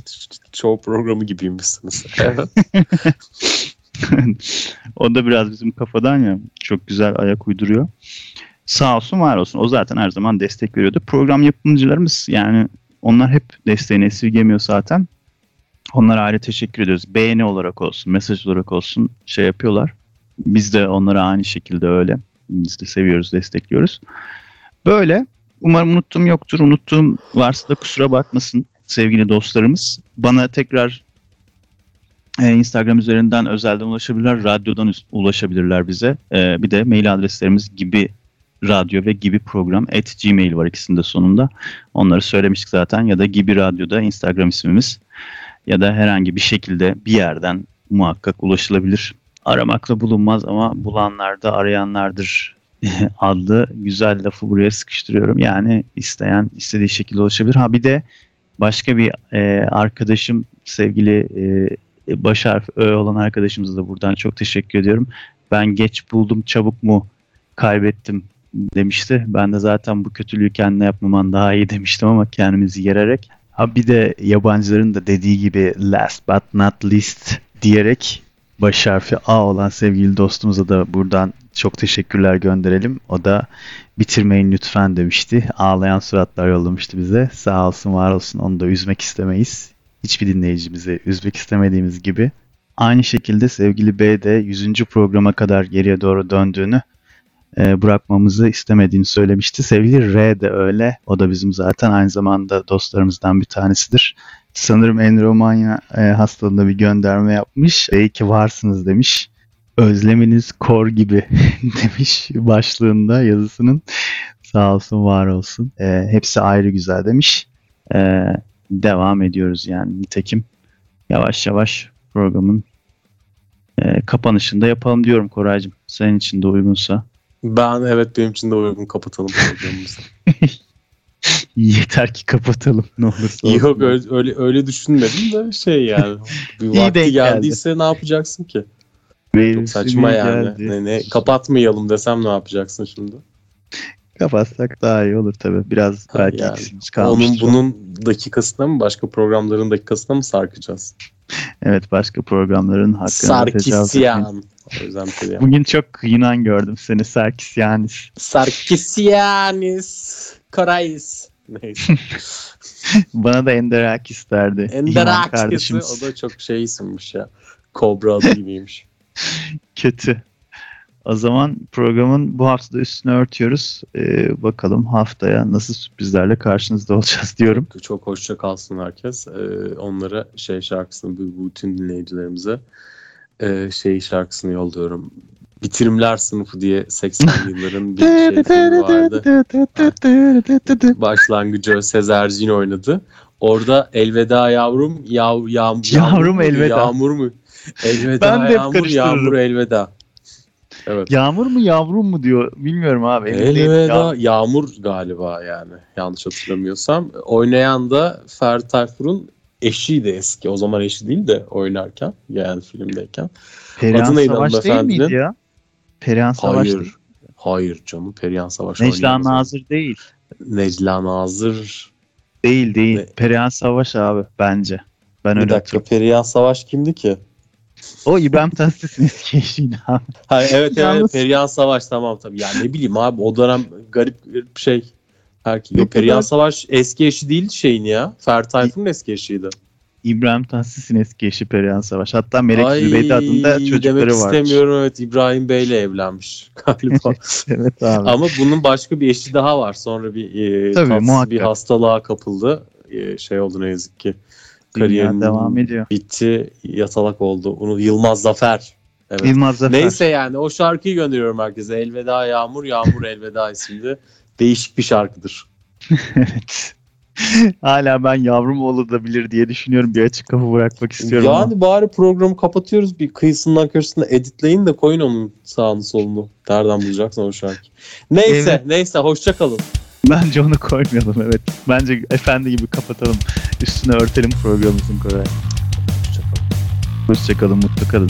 çoğu programı gibiymişsiniz. o da biraz bizim kafadan ya çok güzel ayak uyduruyor. Sağ olsun var olsun. O zaten her zaman destek veriyordu. Program yapımcılarımız yani onlar hep desteğini esirgemiyor zaten. Onlara ayrı teşekkür ediyoruz. Beğeni olarak olsun, mesaj olarak olsun şey yapıyorlar. Biz de onlara aynı şekilde öyle. Biz de seviyoruz, destekliyoruz. Böyle. Umarım unuttuğum yoktur. Unuttuğum varsa da kusura bakmasın sevgili dostlarımız. Bana tekrar e, Instagram üzerinden özelden ulaşabilirler. Radyodan ulaşabilirler bize. E, bir de mail adreslerimiz gibi radyo ve gibi program at gmail var ikisinde sonunda. Onları söylemiştik zaten ya da gibi radyoda Instagram ismimiz ya da herhangi bir şekilde bir yerden muhakkak ulaşılabilir. aramakla bulunmaz ama bulanlar da arayanlardır adlı güzel lafı buraya sıkıştırıyorum. Yani isteyen istediği şekilde ulaşabilir. Ha bir de başka bir e, arkadaşım sevgili e, baş harfi Ö olan arkadaşımıza da buradan çok teşekkür ediyorum. Ben geç buldum çabuk mu kaybettim demişti. Ben de zaten bu kötülüğü kendine yapmaman daha iyi demiştim ama kendimizi yererek. Ha bir de yabancıların da dediği gibi last but not least diyerek baş harfi A olan sevgili dostumuza da buradan çok teşekkürler gönderelim. O da bitirmeyin lütfen demişti. Ağlayan suratlar yollamıştı bize. Sağ olsun var olsun onu da üzmek istemeyiz. Hiçbir dinleyicimizi üzmek istemediğimiz gibi. Aynı şekilde sevgili B de 100. programa kadar geriye doğru döndüğünü e, bırakmamızı istemediğini söylemişti. Sevgili R de öyle. O da bizim zaten aynı zamanda dostlarımızdan bir tanesidir. Sanırım Enromanya e, hastalığında bir gönderme yapmış. İyi ki varsınız demiş. Özleminiz kor gibi demiş başlığında yazısının. Sağ olsun var olsun. E, hepsi ayrı güzel demiş. E, devam ediyoruz yani nitekim. Yavaş yavaş programın e, kapanışında yapalım diyorum Koraycığım. Senin için de uygunsa. Ben evet benim için de uygun kapatalım programımızı. Yeter ki kapatalım ne olursa olsun. Yok öyle, öyle, öyle düşünmedim de şey yani. Bir vakti denk geldi. geldiyse ne yapacaksın ki? Verimsiz Çok saçma yani. geldi. Ne, ne, kapatmayalım desem ne yapacaksın şimdi? Kapatsak daha iyi olur tabii. Biraz Ha, belki yani. Onun kalmıştır. bunun dakikasına mı başka programların dakikasına mı sarkacağız? Evet başka programların etmeyin. Sarkisyan. Bugün çok Yunan gördüm seni Sarkisyanis. Sarkisyanis. Karayis. Neyse. Bana da Enderakis derdi. Kardeşimiz. o da çok şey isimmiş ya. Kobra adı gibiymiş. Kötü. O zaman programın bu hafta da üstünü örtüyoruz. Ee, bakalım haftaya nasıl sürprizlerle karşınızda olacağız diyorum. Çok hoşça kalsın herkes. Ee, onlara şey şarkısını bu, bütün dinleyicilerimize e, şey şarkısını yolluyorum. Bitirimler sınıfı diye 80 yılların bir şey filmi vardı. Başlangıcı Sezercin oynadı. Orada elveda yavrum, yav, yağm, Yavrum mu, elveda. Yağmur mu? Elveda Ben de yağmur, yağmur elveda. Evet. Yağmur mu yavrum mu diyor. Bilmiyorum abi. Elveda Ya- yağmur galiba yani yanlış hatırlamıyorsam. Oynayan da Ferdi Tayfur'un eşiydi eski. O zaman eşi değil de oynarken yani filmdeyken. Perihan Adı neydi Savaş değil hanımefendinin? miydi ya? Perihan Savaş Hayır. değil. Hayır canım Perihan Savaş Necla oynayan o zaman. Nazır değil. Necla Nazır. Değil değil. Ne? Perihan Savaş abi bence. Ben Bir öyle dakika hatırlıyorum. Perihan Savaş kimdi ki? O İbrahim Tatlıses'in eski eşiydi abi. Ha, evet evet Yalnız- Perihan Savaş tamam tabii. Yani ne bileyim abi o dönem garip bir şey. Herkes. Ne Yok, Perihan kadar- Savaş eski eşi değil şeyin ya. Ferdi Tayfur'un eski eşiydi. İbrahim Tatlıses'in eski eşi Perihan Savaş. Hatta Melek Ay, Zübeyde adında demek çocukları var. istemiyorum evet İbrahim Bey'le evlenmiş galiba. evet abi. Ama bunun başka bir eşi daha var. Sonra bir e, Tabii, tatsız muhakkak. bir hastalığa kapıldı. E, şey oldu ne yazık ki. Kariyerin devam ediyor. bitti. Yatalak oldu. Onu Yılmaz Zafer. Evet. Yılmaz Zafer. Neyse yani o şarkıyı gönderiyorum herkese. Elveda Yağmur, Yağmur Elveda isimli. Değişik bir şarkıdır. evet. Hala ben yavrum olabilir diye düşünüyorum. Bir açık kapı bırakmak istiyorum. ama. Yani bari programı kapatıyoruz. Bir kıyısından köşesinden editleyin de koyun onun sağını solunu. Nereden bulacaksın o şarkıyı. Neyse Evet. neyse hoşça kalın. Bence onu koymayalım evet. Bence efendi gibi kapatalım. Üstüne örtelim programımızın Koray. Hoşça kalın. Hoşçakalın, mutlu kalın.